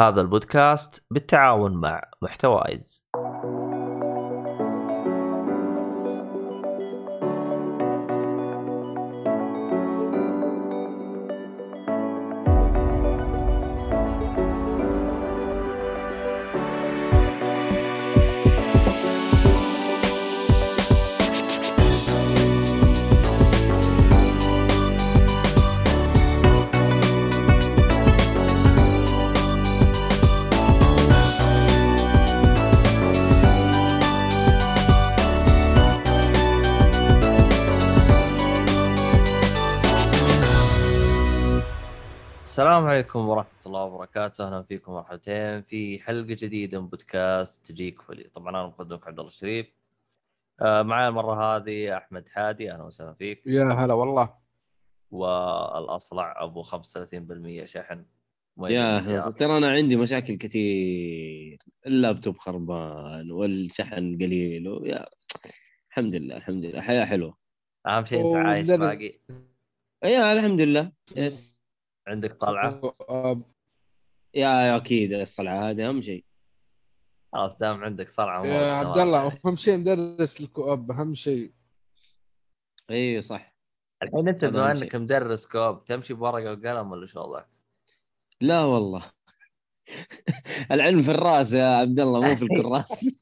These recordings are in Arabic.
هذا البودكاست بالتعاون مع محتوايز. عليكم ورحمة الله وبركاته، أهلا فيكم مرحبتين في حلقة جديدة من بودكاست تجيك فلي، طبعا أنا مقدمك عبد الله الشريف. آه، معي المرة هذه أحمد حادي، أهلا وسهلا فيك. يا هلا والله. والأصلع أبو 35% شحن. يا؟ أخي، ترى أنا عندي مشاكل كثير. اللابتوب خربان والشحن قليل ويا الحمد لله الحمد لله. حياة حلوة. أهم شيء أنت عايش. باقي، يا الحمد لله. يس. عندك طلعة، آه، يا يا أكيد الصلعة هذه أهم شيء خلاص دام عندك صلعة مو يا. عبد الله أهم شيء مدرس الكوب أهم شيء اي صح الحين أنت هذا بما شيء. مدرس كوب تمشي بورقة وقلم ولا شو وضعك؟ لا والله العلم في الرأس يا عبد الله مو في الكراس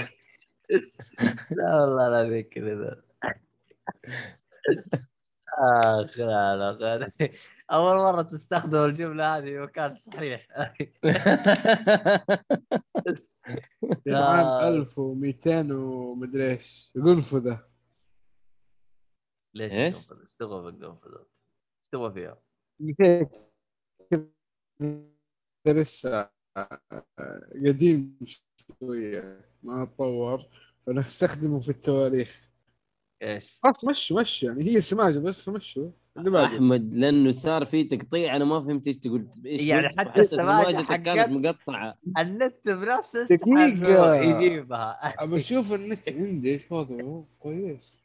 لا والله لا ذيك كذا اخ لا لا لا. أول مرة تستخدم الجملة هذه في مكان صحيح في عام 1200 ومدري إيش قنفذه ليش إيش؟ القنفذ؟ إيش تبغى بالقنفذ؟ إيش تبغى فيها؟ 200 لسه قديم شوية ما تطور فنستخدمه في التواريخ. إيش؟ خلاص مشوا مشوا. يعني هي سماجة بس فمشوا. أحمد لأنه صار في تقطيع أنا ما فهمت إيش تقول. إيش يعني؟ حتى حقت- كانت مقطعة. النت بنفسه إنه يجيبها. أبى أشوف النت عندي. إيش وضعه؟ كويس.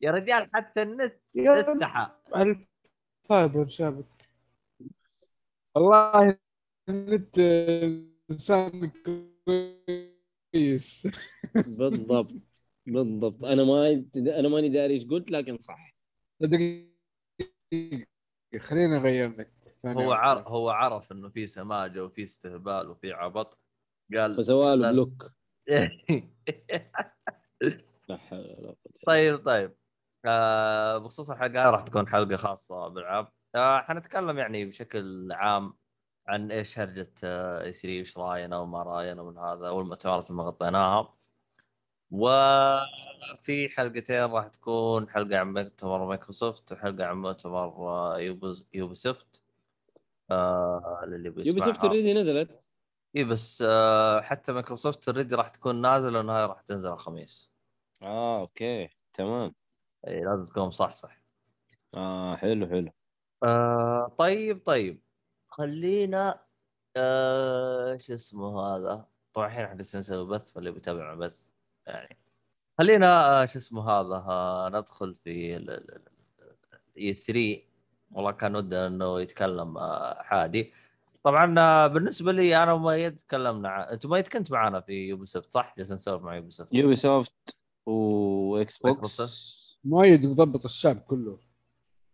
يا رجال حتى النت استحى ال fiber شابك والله إنت إنسان كويس. بالضبط. بالضبط. أنا ما أنا ماني داري إيش قلت لكن صح. دقيقة خلينا أغير لك هو. عرف هو عرف إنه في سماجة وفي استهبال وفي عبط. قال فسوى له لا. block لا حول ولا قوة إلا طيب طيب. آه بخصوص الحلقة راح تكون حلقة خاصة بالعاب. آه حنتكلم يعني بشكل عام عن إيش هرجة E3 إيش راينا وما راينا من هذا والمؤتمرات اللي ما غطيناها. وفي حلقتين راح تكون حلقة عن مؤتمر مايكروسوفت وحلقة عن مؤتمر آه Ubisoft. آه للي بيسمعها. Ubisoft already نزلت. إي بس آه حتى مايكروسوفت already راح تكون نازلة لانها هاي راح تنزل الخميس. آه okay. تمام. إي لازم تكون صح صح. آه حلو حلو. آه طيب طيب. خلينا آه شو اسمه هذا؟ طبعا الحين إحنا جالسين نسوي بث فاللي بيتابعنا بس يعني. خلينا آه شو اسمه هذا آه ندخل في ال E3 والله كان ودنا إنه يتكلم آه حادي طبعا آه بالنسبة لي أنا ومؤيد تكلمنا أنت مؤيد كنت معنا في Ubisoft صح؟ جالسين نسولف مع Ubisoft Ubisoft و Xbox. مؤيد مضبط الشعب كله. ما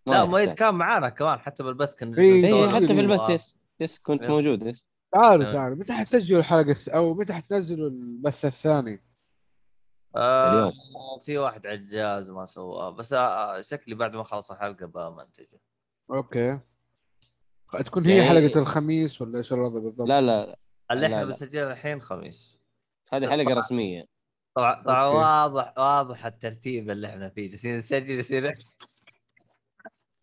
لا. مؤيد كان معانا كمان حتى بالبث إيه، جالسين اي نسولف. حتى في. البث yes yes كنت إيه. موجود يس تعالوا آه. تعالوا متى حتسجلوا الحلقة الس- أو متى حتنزلوا البث الثاني؟ آه اليوم. في واحد عجاز ما سواه بس آه شكلي بعد ما خلص الحلقة بمنتجه أوكي تكون هي يعني- حلقة الخميس ولا إيش الوضع بالضبط؟ لا لا اللي لا، إحنا لا. بنسجلها الحين خميس هذه حلقة رسمية طبعا طبعا. واضح واضح الترتيب اللي إحنا فيه جالسين نسجل يصير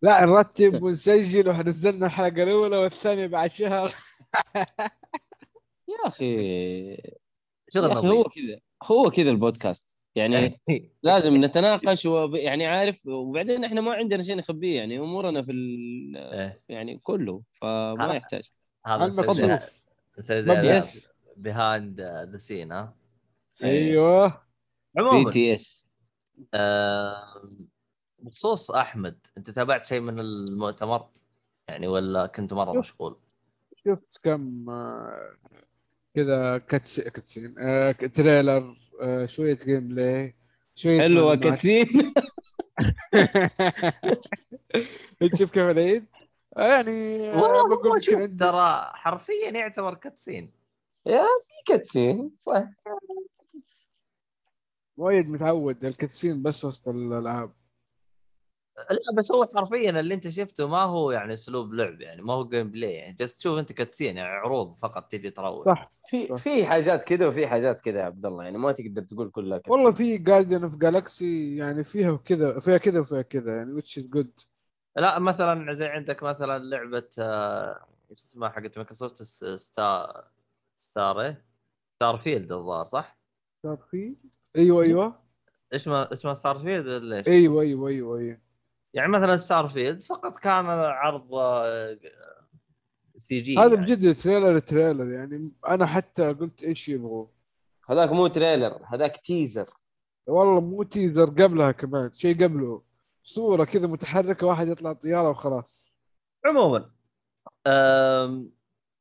لا نرتب ونسجل وحنزلنا الحلقة الأولى والثانية بعد شهر. يا أخي يا شغل أخي هو نظيف كذا هو كذا البودكاست. يعني لازم نتناقش وب... يعني عارف وبعدين إحنا ما عندنا شيء نخبيه يعني أمورنا في ال... إيه، يعني كله فما هذا- يحتاج. هذا نسوي زي behind the scene ها؟ أيوه. BT S بخصوص أحمد أنت تابعت شيء من المؤتمر؟ يعني ولا كنت مرة شوف. مشغول؟ شفت كم آه، كذا cuts cutscene آه، trailer آه، شوية gameplay شوية حلوة انت شوف كيف العيد. يعني والله بقول شوف ترى حرفيا يعتبر cutscene. يا في cutscene صح. وايد متعود ال cutscene بس وسط الألعاب. لا بس هو حرفيا اللي أنت شفته ما هو يعني أسلوب لعب يعني ما هو gameplay يعني. just تشوف أنت cutscene يعني عروض فقط تجي تروح. صح. في في حاجات كذا وفي حاجات كذا يا عبد الله يعني ما تقدر تقول كلها cutscene. والله في Guardian of Galaxy يعني فيها وكذا فيها كذا وفيها كذا يعني which is good. لا مثلا زي عندك مثلا لعبة آه، إيش اسمها حقت مايكروسوفت Star Star إيه؟ Starfield الظاهر صح؟ صار في أيوه أيوه. إيش ما اسمها Starfield ولا إيش؟ أيوه أيوه أيوه أيوه. يعني مثلا Starfield فقط كان عرض آه، CG هذا يعني. بجد trailer trailer يعني أنا حتى قلت إيش يبغوا. هذاك مو trailer هذاك teaser والله مو teaser قبلها كمان شيء قبله. صورة كذا متحركة واحد يطلع طيارة وخلاص. عموما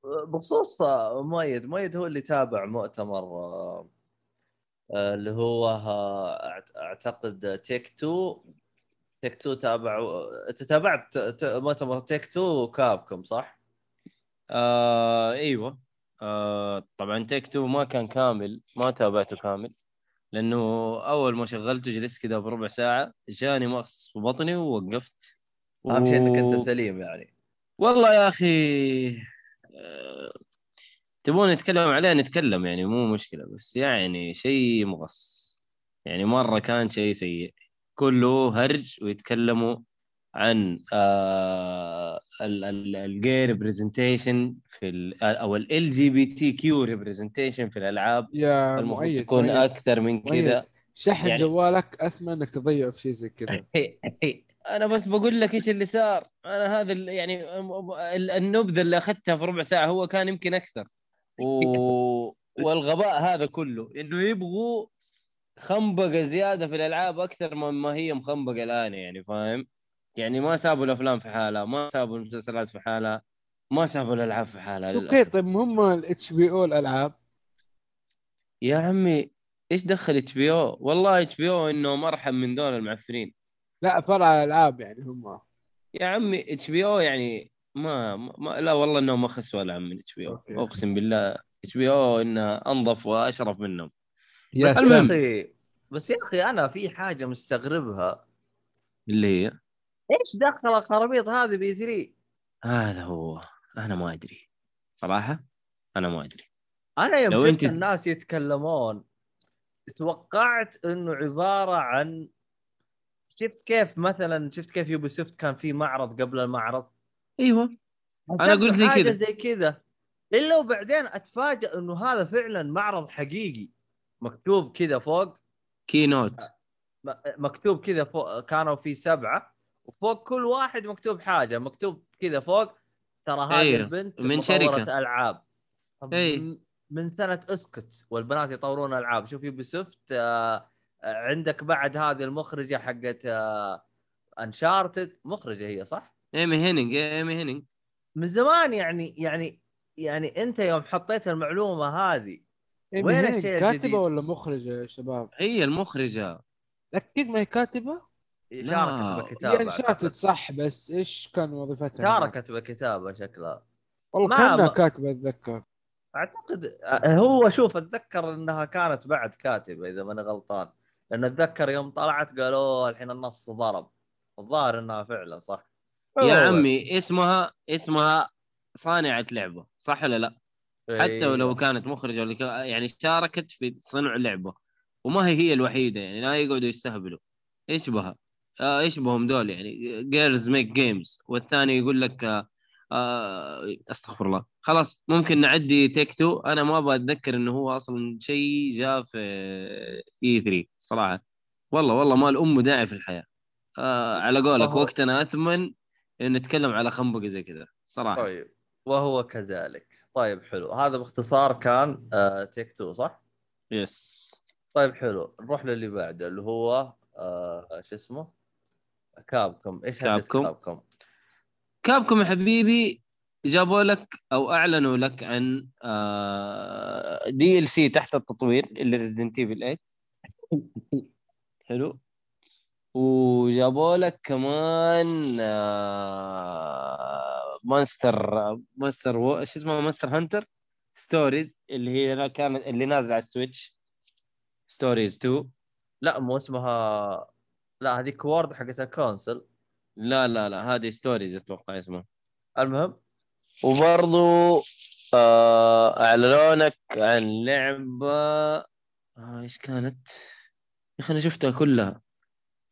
بخصوص آه، مؤيد مؤيد هو اللي تابع مؤتمر آه، آه، اللي هو آه، أعتقد Take-Two Take-Two تابع انت تابعت ت- مؤتمر Take-Two و Capcom صح؟ آه إيوه. آه طبعا Take-Two ما كان كامل ما تابعته كامل لأنه أول ما شغلته جلست كذا بربع ساعة جاني مغص في بطني ووقفت. أهم شيء إنك أنت سليم يعني. والله يا أخي آه، تبون نتكلم عليه نتكلم يعني مو مشكلة بس يعني شيء مغص. يعني مرة كان شيء سيء. كله هرج ويتكلموا عن آه ال gay representation في ال أو ال جي بي تي كيو ريبرزنتيشن في الألعاب. يا المفروض مؤيد تكون مؤيد أكثر من كذا شحن يعني- جوالك أثمن إنك تضيعه في شيء زي كذا. أنا بس بقول لك إيش اللي صار. أنا هذا يعني ال- النبذه اللي أخذتها في ربع ساعة هو كان يمكن أكثر. و... والغباء هذا كله إنه يبغوا خنبقة زيادة في الألعاب أكثر مما هي مخنبقة الآن يعني فاهم؟ يعني ما سابوا الأفلام في حالها ما سابوا المسلسلات في حالها ما سابوا الألعاب في حالها okay طيب هم ال HBO الألعاب؟ يا عمي إيش دخل HBO والله HBO انهم ارحم من دول المعفنين لا فرع الألعاب يعني هم. يا عمي HBO يعني ما, ما لا والله انهم ما خسوا ولا من HBO. أقسم بالله HBO انها أنظف وأشرف منهم. يا بس يا المهم. أخي بس يا أخي أنا في حاجة مستغربها. اللي هي؟ إيش دخل الخرابيط هذه ب E3 هذا هو. أنا ما أدري. صراحة أنا ما أدري. أنا يوم شفت أنت- الناس يتكلمون توقعت إنه عبارة عن شفت كيف مثلا شفت كيف Ubisoft كان في معرض قبل المعرض؟ أيوه. أنا قلت زي كذا. زي كذا. إلا وبعدين اتفاجئ إنه هذا فعلا معرض حقيقي. مكتوب كذا فوق keynote م- مكتوب كذا فوق كانوا في سبعة وفوق كل واحد مكتوب حاجة مكتوب كذا فوق ترى هذه أيوه، البنت من شركة. ألعاب طب أي. م- من سنة اسكت والبنات يطورون ألعاب شوف يوبي سوفت آه آه، عندك بعد هذه المخرجة حقت آه Uncharted مخرجة هي صح؟ ايمي هينينج ايمي هينينج من زمان يعني يعني يعني أنت يوم حطيت المعلومة هذه وين من هنا الشيء كاتبة الجديد؟ ولا مخرجة يا شباب؟ هي المخرجة أكيد ما هي كاتبة؟ شاركت بكتابه هي انشاتت. صح بس إيش كان وظيفتها؟ شاركت بكتابه شكلها والله ما كأنها كاتبة أتذكر أعتقد آه، هو شوف أتذكر إنها كانت بعد كاتبة إذا ماني غلطان لأن أتذكر يوم طلعت قالوا الحين النص ضرب الظاهر إنها فعلا صح يا. عمي اسمها اسمها صانعة لعبة صح ولا لا حتى ولو أيوه. كانت مخرجة ولا يعني شاركت في صنع لعبة وما هي هي الوحيدة يعني لا يقعدوا يستهبلوا. إيش بها؟ آه إيش بهم دول يعني؟ girls make games والثاني يقول لك آه آه أستغفر الله. خلاص ممكن نعدي Take-Two أنا ما أبغى أتذكر إنه هو أصلا شيء جاء في E3 صراحة. والله والله ما الام داعي في الحياة. آه على قولك وهو- وقتنا أثمن إن نتكلم على خنبقة زي كذا صراحة. طيب وهو كذلك. طيب حلو هذا باختصار كان آه Take-Two صح؟ yes طيب حلو نروح للي بعده اللي هو آه شو اسمه؟ Capcom إيش هببت Capcom. Capcom؟ Capcom يا حبيبي جابوا لك أو أعلنوا لك عن DLC تحت التطوير اللي Resident Evil 8 حلو وجابوا لك كمان آه، Monster Monster و... إيش اسمه Monster Hunter Stories اللي هي كانت اللي نازلة على ال Switch. Stories 2 لا مو اسمها لا هذيك World حقت ال console لا لا لا هذه Stories أتوقع اسمها. المهم. وبرضو آه، اعلنوا لك عن لعبة آه، إيش كانت؟ يا أخي أنا شفتها كلها.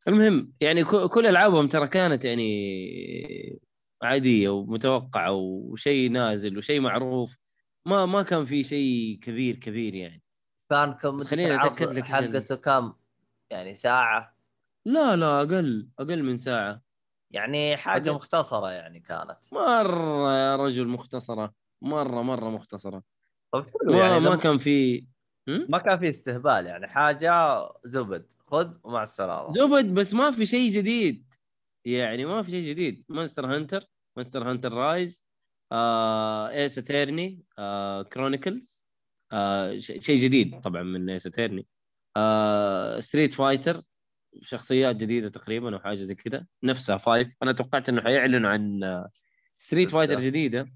المهم يعني كل ألعابهم ترى كانت يعني عادية ومتوقعة وشيء نازل وشيء معروف. ما ما كان في شيء كبير كبير يعني. كان كم خليني أتأكد لك حقته كم؟ يعني ساعة؟ لا لا أقل أقل من ساعة. يعني حاجة أجل. مختصرة يعني كانت. مرة يا رجل مختصرة. مرة مرة مختصرة. طيب حلو ما يعني ما كان في؟ ما كان في استهبال يعني. حاجة زبد. خذ ومع السلامة. زبد بس ما في شيء جديد. يعني ما في شيء جديد. Monster Hunter Monster Hunter Rise آه Ace Attorney آه Chronicles آه شيء جديد طبعا من Ace Attorney آه Street Fighter شخصيات جديدة تقريبا أو حاجة زي كذا. نفسها five أنا توقعت إنه حيعلنوا عن آه، Street. Fighter جديدة.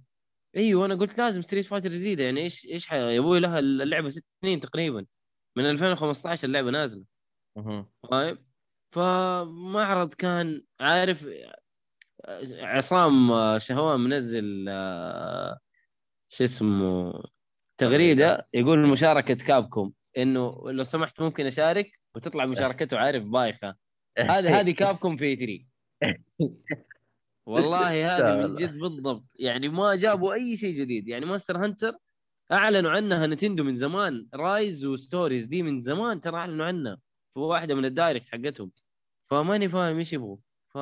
إيوه أنا قلت لازم Street Fighter جديدة. يعني إيش إيش يا أبوي لها اللعبة ست سنين تقريبا. من 2015 اللعبة نازلة. طيب. فمعرض كان عارف عصام شهوان منزل آه، شو اسمه تغريدة يقول مشاركة Capcom إنه لو سمحت ممكن أشارك؟ وتطلع مشاركته عارف بايخة. هذه هذه Capcom في E3 والله هذه من جد بالضبط. يعني ما جابوا أي شيء جديد. يعني Monster Hunter أعلنوا عنها Nintendo من زمان. Rise و Stories دي من زمان ترى أعلنوا عنها. في واحدة من ال Direct حقتهم. فماني فاهم إيش يبغوا ف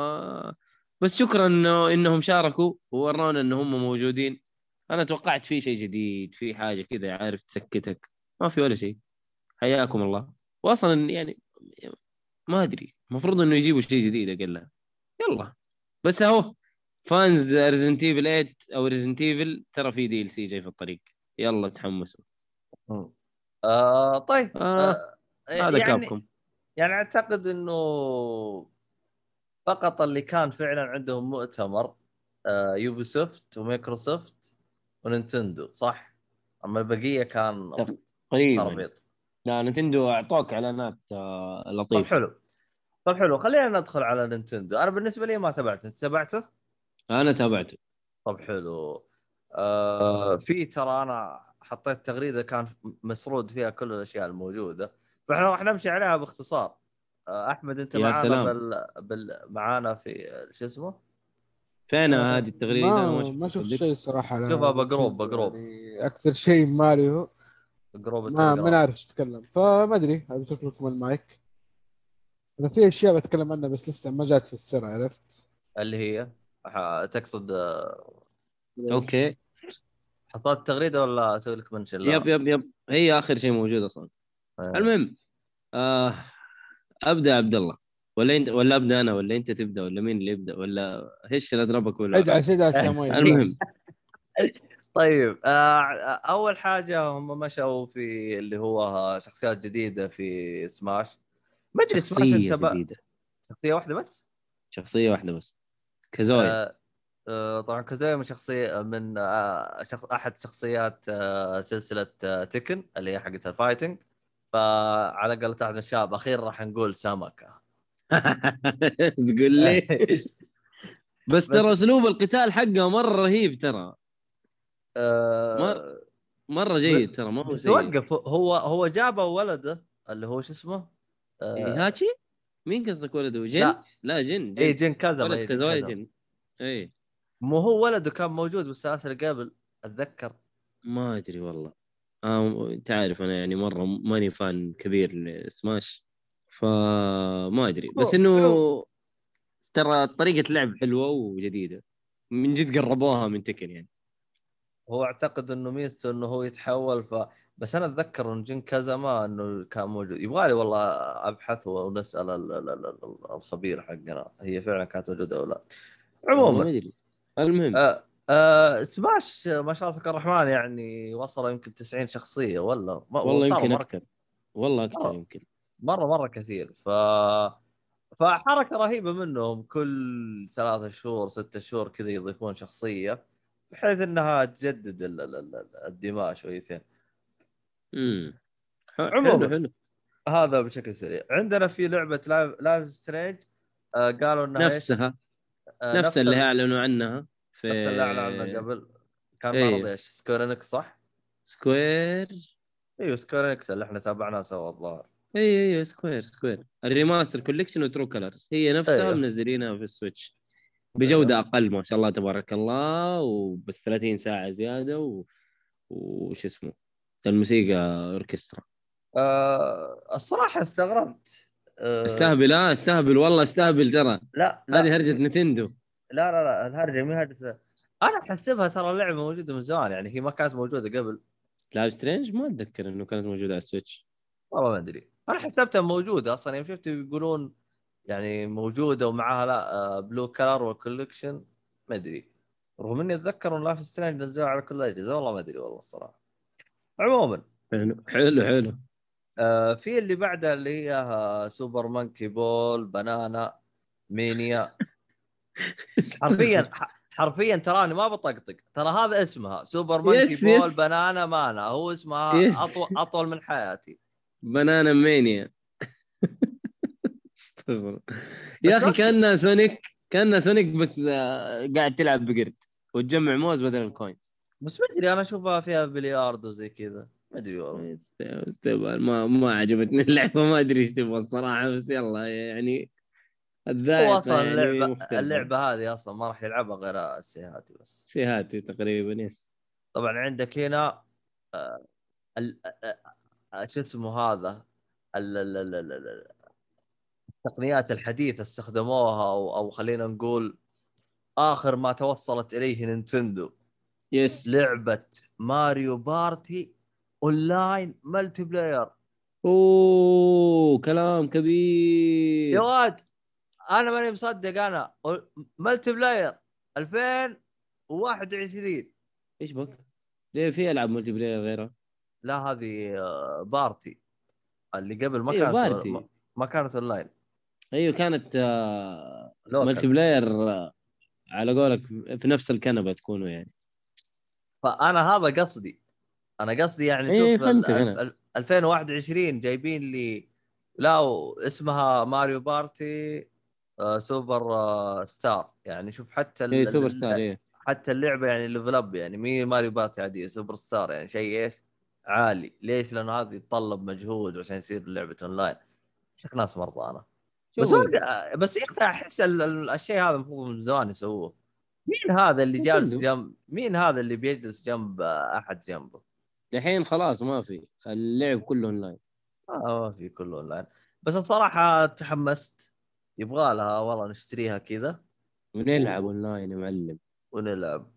بس شكرا انه إنهم شاركوا وورونا ان هم موجودين. أنا توقعت في شيء جديد في حاجة كذا عارف تسكتك. ما في ولا شيء. حياكم الله. واصلا يعني ما أدري. المفروض إنه يجيبوا شيء جديد اقلها يلا. بس أهو fans Resident Evil 8 أو Resident Evil ترى في DLC جاي في الطريق. يلا تحمسوا. آه طيب. آه، آه هذا يعني Capcom. يعني أعتقد إنه فقط اللي كان فعلا عندهم مؤتمر آه Ubisoft ومايكروسوفت ونينتندو صح؟ أما البقية كان قريبا تربيط لا نتندو أعطوك إعلانات آه، لطيفه حلو. طيب حلو. خلينا ندخل على نينتندو. أنا بالنسبة لي ما تابعته. أنت تابعته؟ أنا تابعته. طب حلو. آه في ترى أنا حطيت تغريدة كان مسرود فيها كل الأشياء الموجودة. فاحنا راح نمشي عليها باختصار آه أحمد أنت يا معانا سلام. بال... بال... معانا في شو اسمه؟ فين هذه التغريدة ما ما. شفت شيء صراحة شوفها بقروب- Nintendo. بقروب. يعني أكثر شيء ماريو جروب ما. ما نعرف إيش تتكلم فما أدري اترك لكم المايك أنا في أشياء بتكلم عنها بس لسه ما جات في السر عرفت اللي هي ح- تقصد آه، okay حطيت تغريدة ولا أسوي لك mention؟ yep yep yep هي آخر شيء موجود أصلا آه. المهم آه أبدأ عبد الله. ولا انت ولا أبدأ أنا ولا أنت تبدأ ولا مين اللي يبدأ ولا هش اللي أضربك ولا ادعس ادعس سامويل المهم. طيب آه، أول حاجة هم مشوا في اللي هو شخصيات جديدة في سماش. ما أدري سماش أنت. جديدة. شخصية واحدة بس؟ شخصية واحدة بس. كازويا آه، آه، طبعا كازويا من شخصيه من آه، شخص أحد شخصيات آه، سلسلة آه، تكن اللي هي حقت الفايتنج فعلى قولة أحد الشباب أخيرا راح نقول سمكه تقول لي؟ بس ترى أسلوب القتال حقه مرة رهيب ترى. آه، مرة جيد ترى ما هو بس وقف هو هو جابه ولده اللي هو شو اسمه؟ آه، إيه، هاتشي؟ مين قصدك ولده؟ جن؟ لا. لا جن اي جن. جن كذا ولد إيه، كذا. جن اي مو هو ولده كان موجود بالسلاسل قبل أتذكر. ما أدري والله. آه أنت عارف أنا يعني مرة ماني فان كبير لسماش فما أدري. بس إنه. ترى طريقة لعب حلوة وجديدة. من جد قربوها من تكن يعني. هو أعتقد إنه ميزته إنه هو يتحول ف بس أنا أتذكر إن جن كازاما إنه كان موجود. يبغالي والله أبحث ونسأل ال- ال- ال- ال- الخبير حقنا هي فعلا كانت موجودة أو لا. ما عموما. المهم. آه آه سماش ما شاء الله تبارك الرحمن يعني وصل يمكن 90 شخصية ولا ما والله يمكن أكثر. والله أكثر. يمكن. مرة مرة كثير. ف فحركة رهيبة منهم. كل ثلاثة شهور ستة شهور كذا يضيفون شخصية بحيث إنها تجدد ال- ال- ال- الدماء شويتين. امم عموما. حلو حلو. هذا بشكل سريع. عندنا في لعبة Life Life Strange آه قالوا إنها؟ نفسها. آه نفس اللي ال- أعلنوا عنها. في نفس اللي اعلن عنها قبل. كان إيه. معرض إيش؟ Square Enix صح؟ Square. إيوه Square Enix اللي إحنا تابعناه سوا الظاهر. اي اي Square Square. ال Remaster Collection و True Colors هي نفسها أيوه. منزلينها في ال Switch. بجودة أقل ما شاء الله تبارك الله وبس 30 ساعة زيادة و... وش اسمه؟ الموسيقى أوركسترا. آه الصراحة استغربت. آه. استهبل آه استهبل والله استهبل ترى. لا لا. هذه هرجة Nintendo. لا لا لا الهرجه مي هرجه أنا حسبها ترى اللعبه موجودة من زمان يعني هي ما كانت موجودة قبل. Life Strange ما أتذكر إنه كانت موجودة على ال Switch. والله ما أدري. أنا حسبتها موجودة أصلا يوم شفت يقولون يعني موجودة ومعاها لا بلو color وال collection ما أدري. رغم إني أتذكر إن Life Strange نزلوها على كل الأجهزة والله ما أدري والله الصراحة. عموما. حلو حلو حلو. آه في اللي بعدها اللي هي Super Monkey Ball Banana Mania حرفيا حرفيا تراني ما بطقطق. ترى هذا اسمها Super Monkey yes، Ball yes. Banana Mania هو اسمها yes. اطول أطول من حياتي. Banana Mania استغفر يا أخي. كأنها سونيك كأنها سونيك بس آه، قاعد تلعب بقرد وتجمع موز بدل ال coins بس ما أدري أنا أشوفها فيها بلياردو زي كذا. ما أدري والله. استهبال ما ما عجبتني اللعبة. ما أدري إيش تبغى الصراحة بس يلا يعني هو أصلا يعني اللعبه مختلفة. اللعبة هذه أصلا ما راح يلعبها غير السيهاتي بس. سيهاتي تقريبا yes. طبعا عندك هنا آه، آه، آه، شو اسمه هذا؟ ال- ال- ال- ال- ال- التقنيات الحديثة استخدموها أو أو خلينا نقول آخر ما توصلت إليه نينتندو. yes. لعبة Mario Party online multiplayer. أوه كلام كبير. يا واد! أنا ماني مصدق أنا multiplayer 2021 إيش بك؟ ليه في ألعاب multiplayer غيرها؟ لا هذه آه، Party اللي قبل ما أيوة، كانت Party. ما- كانت أونلاين أيوه كانت آه،. multiplayer آه، على قولك في نفس الكنبة تكونوا يعني فأنا هذا قصدي أنا قصدي يعني إيه، شوف ال- أنا. ال- 2021 جايبين لي لا اسمها Mario Party آه، سوبر آه، Star. يعني شوف حتى اي Super Star إيه. حتى اللعبة يعني level up يعني مي Mario Party عادية Super Star. يعني شيء إيش؟ عالي. ليش؟ لأنه هذا يتطلب مجهود عشان يصير لعبه اونلاين شيخ ناس مرضانه بس هو- بس يا أخي أحس ال- ال- الشيء هذا المفروض من زمان يسووه. مين هذا اللي جالس نتندو. جنب مين هذا اللي بيجلس جنب آه، أحد جنبه؟ دحين خلاص ما في. اللعب كله اونلاين آه ما في كله اونلاين بس الصراحة تحمست. يبغى لها والله نشتريها كذا. ونلعب أونلاين يا معلم. ونلعب.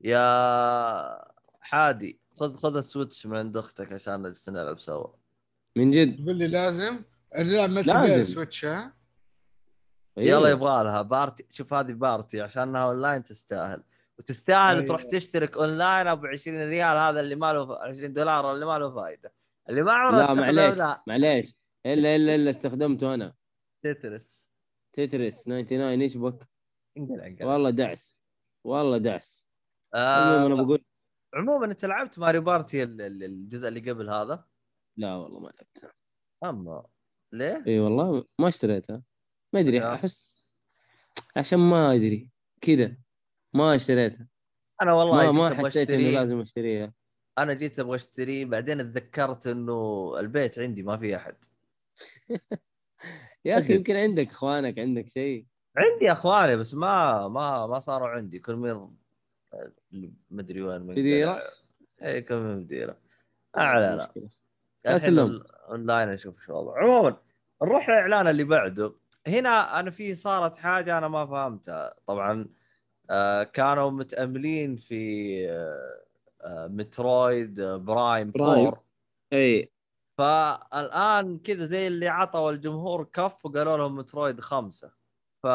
يا حادي خذ خذ السويتش من عند أختك عشان نجلس نلعب سوا. من جد؟ تقول لي لازم؟ نلعب ملتي لازم. بلاير سويتش ها يلا أيوه. يبغى لها بارتي. شوف هذه بارتي عشانها أونلاين تستاهل. وتستاهل أيوة. تروح تشترك أونلاين ابو 20 ريال هذا اللي ما له 20 دولار اللي ما له فائده اللي ما عمره لا معليش معليش. إلا إلا إلا استخدمته أنا. تترس. تترس 99 إيش بك؟ انقلع انقلع. والله دعس والله دعس. آه المهم أنا بقول عموما أنت لعبت Mario Party ال- ال- الجزء اللي قبل هذا؟ لا والله ما لعبتها أما. ليه؟ إي والله ما اشتريتها ما أدري يا. أحس عشان ما أدري. كذا. ما اشتريتها أنا والله ما ما حسيت إنه لازم أشتريها. أنا جيت أبغى اشتريه بعدين اتذكرت إنه البيت عندي ما في أحد. يا أخي. يمكن عندك إخوانك عندك شيء. عندي إخواني بس ما ما ما صاروا عندي. كل مين مدري وين من مديرة؟ اي كل مين مديره أعلى لا. أسلم. اونلاين أشوف شو وضعه. عموما نروح للإعلان اللي بعده. هنا أنا في صارت حاجة أنا ما فهمتها. طبعا آه كانوا متأملين في آه آه، مترويد برايم. 4 اي فالآن كذا زي اللي عطوا الجمهور كف وقالوا لهم مترويد خمسة. ف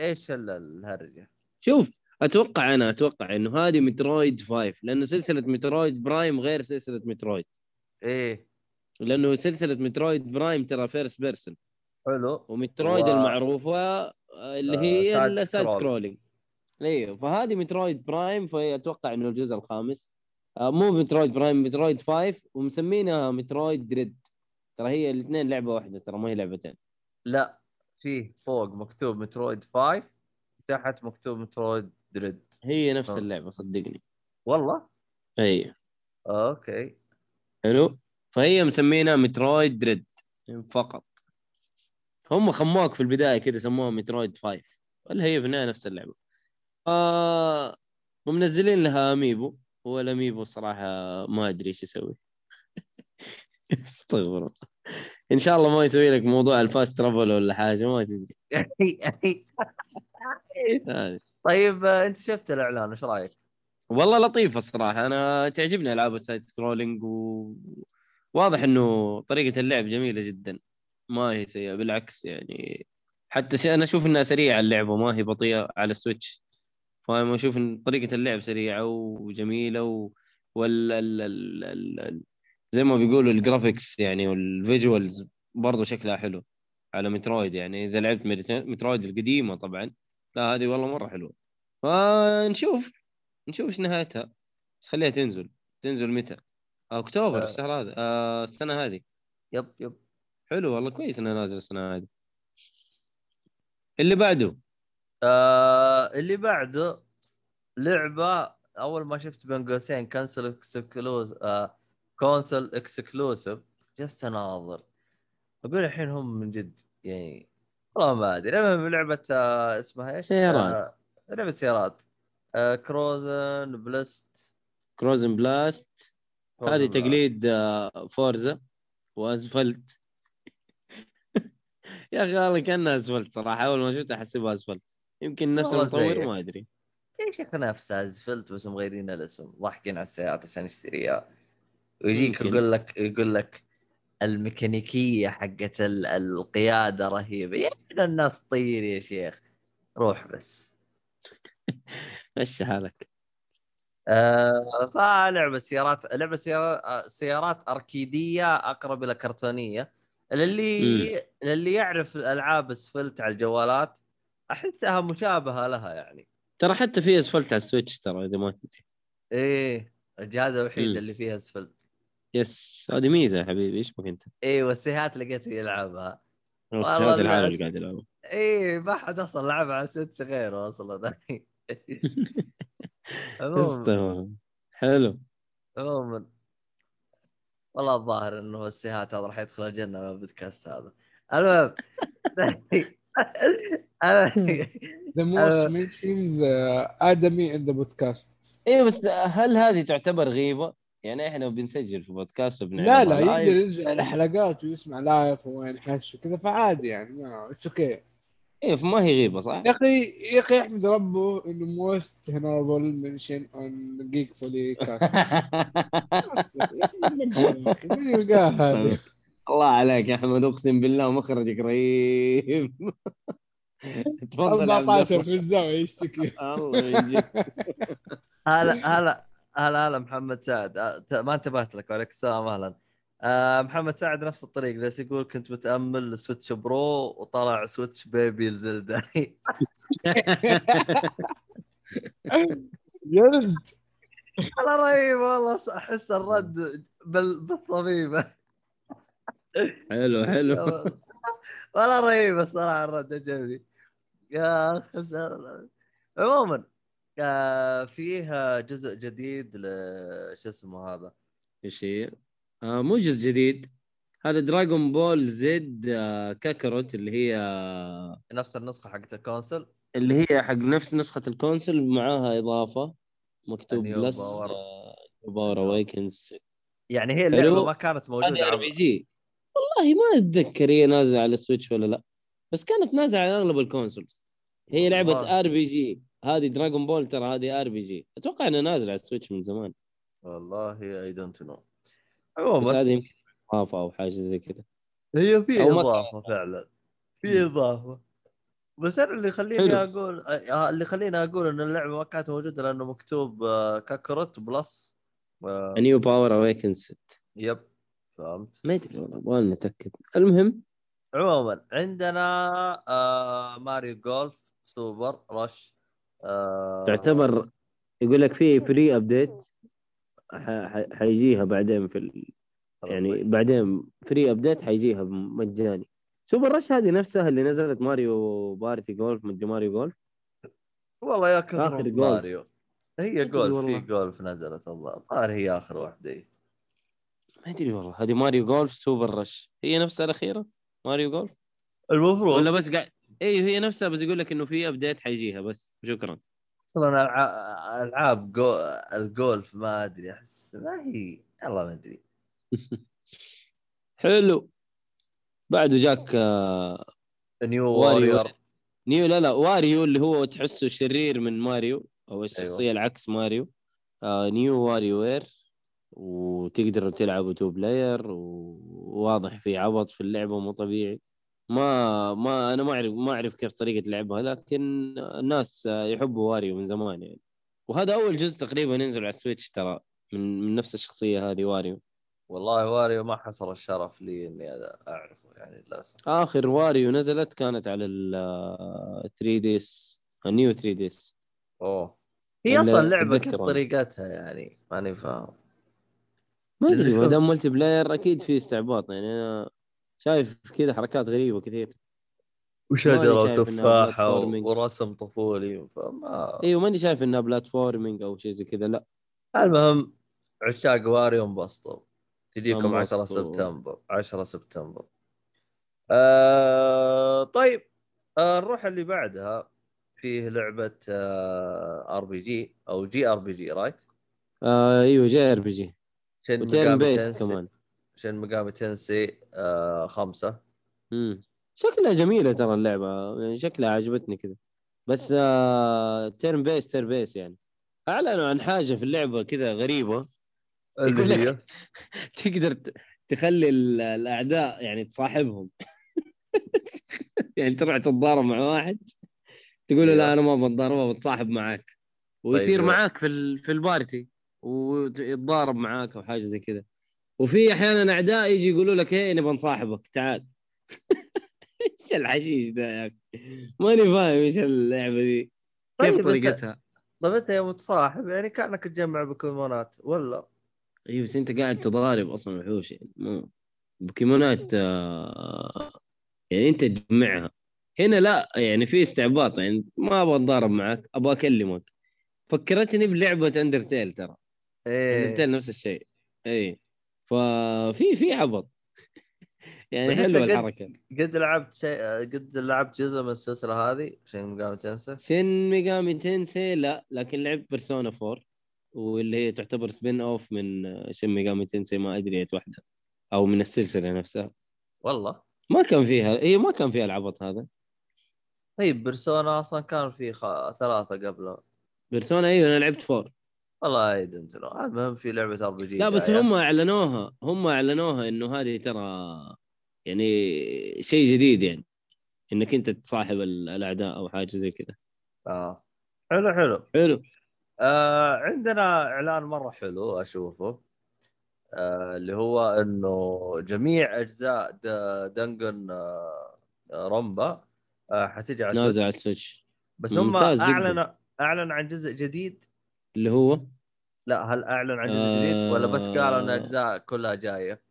إيش ال- الهرجة؟ شوف أتوقع أنا أتوقع إنه هذه Metroid 5 لأنه سلسلة Metroid Prime غير سلسلة Metroid. إيه. لأنه سلسلة Metroid Prime ترى first person حلو. و Metroid و- المعروفة اللي آه، هي side ال side scroll. scrolling أيوه فهذه Metroid Prime فهي أتوقع إنه الجزء الخامس. مو Metroid Prime Metroid 5 ومسمينها Metroid Dread ترى هي الاثنين لعبة واحدة ترى ما هي لعبتين. لا فيه فوق مكتوب Metroid 5 تحت مكتوب Metroid Dread هي نفس آه. اللعبة صدقني. والله؟ إي. okay. حلو. فهي مسمينها Metroid Dread فقط. هم خموك في البداية كذا سموها Metroid 5 ولا هي في النهاية نفس اللعبة. آه ومنزلين لها amiibo. هو ال amiibo صراحة ما أدري إيش يسوي. استغفر الله. إن شاء الله ما يسوي لك موضوع ال fast travel ولا حاجة ما تدري. طيب آه، أنت شفت الإعلان إيش رأيك؟ والله لطيفه الصراحة. أنا تعجبني ألعاب ال side scrolling و... واضح إنه طريقة اللعب جميلة جدا. ما هي سيئة بالعكس يعني. حتى أنا أشوف إنها سريعة اللعبة ما هي بطيئة على ال Switch. فاهم أشوف إن طريقة اللعب سريعة وجميلة و... وال ال... ال... ال... ال... زي ما بيقولوا ال graphics يعني وال visuals برضو شكلها حلو على Metroid يعني. إذا لعبت Metroid القديمة طبعا لا هذه والله مرة حلوة. فنشوف نشوف إيش نهايتها. بس خليها تنزل تنزل متى؟ أكتوبر آه. الشهر هذا آه السنة هذه. yep yep. حلو والله كويس إنها نازلة السنة هذه. اللي بعده. آه اللي بعده لعبة أول ما شفت بين قوسين console exclus آه console exclusive just اناظر أقول الحين هم من جد يعني والله ما أدري. المهم لعبة آه اسمها إيش؟ سيارات. آه لعبة سيارات. آه Cruis'n Blast Cruis'n Blast Cruis'n هذه Blast. تقليد آه، Forza وأسفلت. يا أخي والله كأنها أسفلت صراحة. أول ما شفتها احسبها اسفلت يمكن نفس المطور. ما ادري يا أخي نفسها زفلت بس مغيرين الاسم. ضاحكين على السيارات عشان يشتريها. ويجيك. يقول لك يقول لك الميكانيكية حقت ال- القيادة رهيبة. يا الناس طير يا شيخ. روح بس. مشي حالك. آه فلعبة سيارات لعبة سيارات سيارات أركيدية أقرب إلى كرتونية. للي للي يعرف ألعاب اسفلت على الجوالات أحسها مشابهة لها يعني. ترى حتى في أسفلت على ال Switch ترى إذا ما تدري. إيه الجهاز الوحيد. اللي فيها Asphalt. yes هذه ميزة يا حبيبي إيش بك أنت؟ إيه والسيهات لقيته يلعبها. هذا الحال اللي قاعد يلعبه إيه ما حد أصلا لعبها على Switch غيره أصلا. عموما. حلو. عموما. والله الظاهر إنه السيهات هذا راح يدخل الجنة من البودكاست هذا. المهم. the most mentions ادمي in the podcast إيه بس هل هذه تعتبر غيبة؟ يعني إحنا بنسجل في بودكاست وبنعرض لا لا. يقدر يرجع الحلقات ويسمع live وين حش وكذا فعادي يعني ما it's okay إيه فما هي غيبة صح؟ يا أخي يا أخي أحمد ربه انه most honorable mention on Geekfully Cast بس يا أخي، مين يلقاها هذه الله عليك يا أحمد أقسم بالله مخرجك رهيب. تفضل يا عبد الله. في الزاويه يشتكي الله يجيك هلا هلا هلا هلا محمد سعد. آه، ما انتبهت لك وعليك السلام أهلا. آه محمد سعد نفس الطريق بس يقول كنت متأمل Switch Pro وطلع Switch baby الزلدة جلد والله رهيب والله أحس الرد بال... حلو حلو. والله رهيب الصراحة الرد عجبني يا أخي عموما آه، فيه جزء جديد ل شو اسمه هذا؟ إيش هي؟ آه مو جزء جديد. هذا دراغون بول زد آه كاكاروت اللي هي نفس النسخة حقت ال console؟ اللي هي حق نفس نسخة ال console معاها إضافة. مكتوب plus. Power Awakens يعني هي اللعبة. ما كانت موجودة هذه RPG والله ما أتذكر هي نازلة على ال Switch ولا لا. بس كانت نازلة على أغلب ال consoles هي لعبة. RPG هذه Dragon Ball ترى هذه RPG أتوقع إنها نازلة على ال Switch من زمان. والله I don't know بس عموما هذه يمكن إضافة أو حاجة زي كذا. هي في إضافة فعلا. في إضافة. بس أنا اللي يخليني. أقول آه، اللي يخليني أقول إن اللعبة ما كانت موجودة لأنه مكتوب آه، Kakarot plus new Power Awaken 6 yep. فهمت؟ ما ادري والله أبغى نتاكد المهم عموما عندنا آه Mario Golf Super Rush آه تعتبر يقول لك في free update حيجيها بعدين في ال... يعني بعدين free update حيجيها مجاني Super Rush هذه نفسها اللي نزلت Mario Party Golf مدري Mario Golf والله يا كثر. ماريو. هي جولف في. جولف نزلت والله الظاهر هي آخر واحدة. ما أدري والله. هذه Mario Golf Super Rush. هي نفسها الأخيرة؟ Mario Golf المفروض ولا بس قاعد أيوه هي نفسها بس يقول لك إنه في update حيجيها بس. شكرا. أصلا العاب جو... الجولف ما أدري. احس ما هي والله ما أدري. حلو. بعده جاك new. Warrior new لا لا Wario اللي هو تحسه شرير من ماريو أو الشخصيه أيوة. العكس ماريو. آه new WarioWare وتقدروا تلعبوا two player وواضح في عبط في اللعبة مو طبيعي. ما ما أنا ما اعرف ما أعرف كيف طريقة لعبها لكن الناس يحبوا Wario من زمان يعني. وهذا أول جزء تقريبا ينزل على ال Switch ترى من من نفس الشخصية هذه Wario. والله Wario ما حصل الشرف لي إني أعرفه يعني للأسف. آخر Wario نزلت كانت على ال 3DS ال New 3DS أوه. هي أصلا اللعبه كيف. طريقتها يعني؟ ماني فاهم. ما أدري ما دام multiplayer أكيد في استعباط يعني أنا شايف كذا حركات غريبة كثير. وشجره وتفاحه. ورسم طفولي فما أيوه ماني شايف إنها platforming أو شيء زي كذا لا. المهم عشاق Wario انبسطوا تجيكم 10 انبسطوا. سبتمبر. 10 سبتمبر. آه طيب. آه نروح اللي بعدها. فيه لعبة آه آر بي جي أو جي آر بي جي رايت آه إيوه JRPG. Shin و turn based Tensei كمان. Shin Megami Tensei آه خمسة. مم. شكلها جميلة ترى اللعبة. يعني شكلها عجبتني كذا. بس آه turn based turn based يعني. أعلنوا عن حاجة في اللعبة كذا غريبة. يقول اللي لك- تقدر تخلي ال- الأعداء يعني تصاحبهم. يعني تروح تتضارب مع واحد. تقول له لا. أنا ما بتضارب بتصاحب معاك. ويصير طيب. معاك في في ال party. ويتضارب معاك أو حاجة زي كذا وفي أحيانا أعداء يجي يقولوا لك إيه نبغى نصاحبك تعال. إيش الحشيش ده يا أخي؟ ماني فاهم إيش اللعبة دي. كيف طيب طريقتها؟ طيب أنت يا متصاحب يعني كأنك تجمع بوكيمونات ولا؟ أيوه بس أنت قاعد تضارب أصلا وحوش يعني مو بوكيمونات آه، يعني أنت تجمعها. هنا لا يعني في استعباط يعني ما أبغى أتضارب معك أبغى أكلمك. فكرتني بلعبة Undertale ترى. إيه. نفس الشيء. اي ففي في عبط. يعني حلوة الحركة. قد لعبت شيء قد لعبت جزء من السلسلة هذه؟ عشان Megami Tensei؟ Shin Megami Tensei لا. لكن لعبت Persona 4 واللي هي تعتبر spin-off من Shin Megami Tensei ما أدري اية واحدة. أو من السلسلة نفسها. والله. ما كان فيها هي ما كان فيها العبط هذا. طيب Persona أصلا كان في خ... ثلاثة قبلها بيرسونا أيوه أنا لعبت 4 والله I don't know المهم في لعبة RPG لا بس هم أعلنوها هم أعلنوها إنه هذه ترى يعني شيء جديد يعني إنك أنت تصاحب ال- الأعداء أو حاجة زي كذا. آه. حلو حلو. حلو. آه عندنا إعلان مرة حلو أشوفه آه اللي هو إنه جميع أجزاء Dangan آه ronpa آه حتيجي على نازل على ال Switch بس هم. اعلن أعلن عن جزء جديد اللي هو؟ لا هل أعلن عن جزء جديد؟ ولا بس قالوا إن آه. أجزاء كلها جاية؟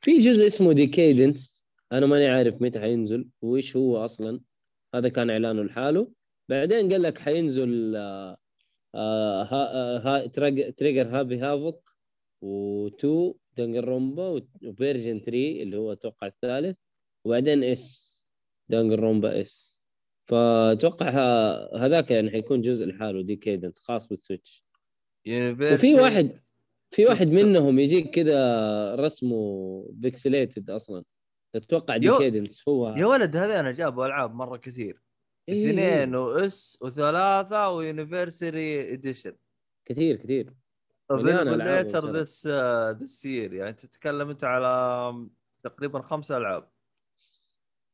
في جزء اسمه Decadence أنا ماني عارف متى حينزل وإيش هو أصلا. هذا كان إعلانه لحاله. بعدين قال لك حينزل آه آه ها آه ها Trigger Happy Havoc و2 Danganronpa و version 3 اللي هو أتوقع الثالث وبعدين S Danganronpa S فأتوقع هذاك يعني حيكون جزء لحاله Decadence خاص بال Switch. وفي واحد في واحد منهم يجيك كذا رسمه pixelated أصلا. أتوقع يو- Decadence هو. يا ولد هذا أنا جابوا ألعاب مرة كثير. إيه، اثنين و S وثلاثة و Anniversary Edition كثير كثير. later. this this year يعني تتكلم أنت على تقريبا خمسة ألعاب.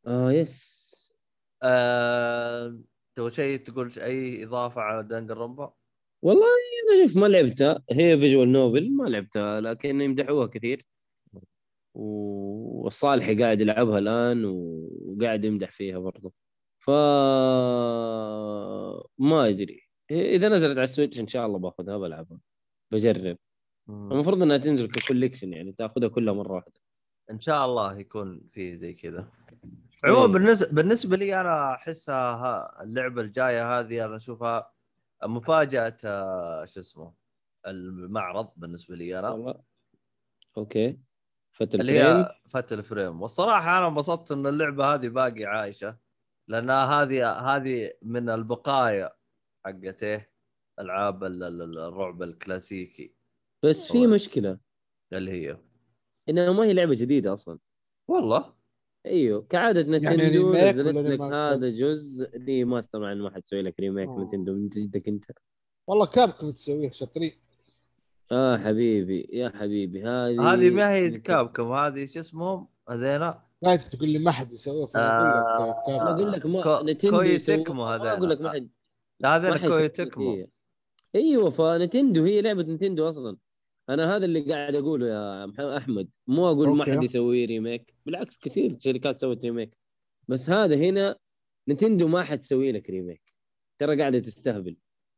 آه yes آه... تبغى شيء تقول أي إضافة على Danganronpa؟ والله أنا شوف ما لعبتها هي visual novel ما لعبتها لكن يمدحوها كثير. والصالحي قاعد يلعبها الآن وقاعد يمدح فيها برضه ف ما أدري. إذا نزلت على ال Switch إن شاء الله باخذها بلعبها. بجرب. المفروض إنها تنزل ك collection يعني تاخذها كلها مرة واحدة. إن شاء الله يكون في زي كذا. عموما بالنسبة بالنسبة لي أنا احسها ها- اللعبة الجاية هذه أنا أشوفها مفاجأة آه، شو اسمه المعرض بالنسبة لي أنا. والله. okay. Fatal اللي هي Fatal Frame. والصراحة أنا انبسطت إن اللعبة هذه باقي عايشة لانها هذه هذه من البقايا حقت إيه ألعاب ال- ال- الرعب الكلاسيكي. بس في مشكلة. اللي هي؟ إنها ما هي لعبة جديدة أصلا. والله. إيوه كعادة Nintendo remake نزلت لك؟ هذا جزء. remaster مع إنه ما حد يسوي لك remake آه. Nintendo من جدك أنت؟ والله Capcom تسويه شاطرين. آه حبيبي. يا حبيبي هذه هذه ما هي Capcom هذه شو اسمهم هذينا؟ لا انت تقول لي ما حد يسويه فأنا أقول لك أنا Capcom أقول لك ما Nintendo Koei Tecmo هذيلا. أقول لك ما حد لا هذا Koei Tecmo. إيوه ف Nintendo هي لعبة Nintendo أصلا. أنا هذا اللي قاعد أقوله يا محمد أحمد. مو أقول ما. حد يسوي remake بالعكس كثير شركات سوت remake بس هذا هنا Nintendo ما حتسوي لك remake ترى قاعدة تستهبل.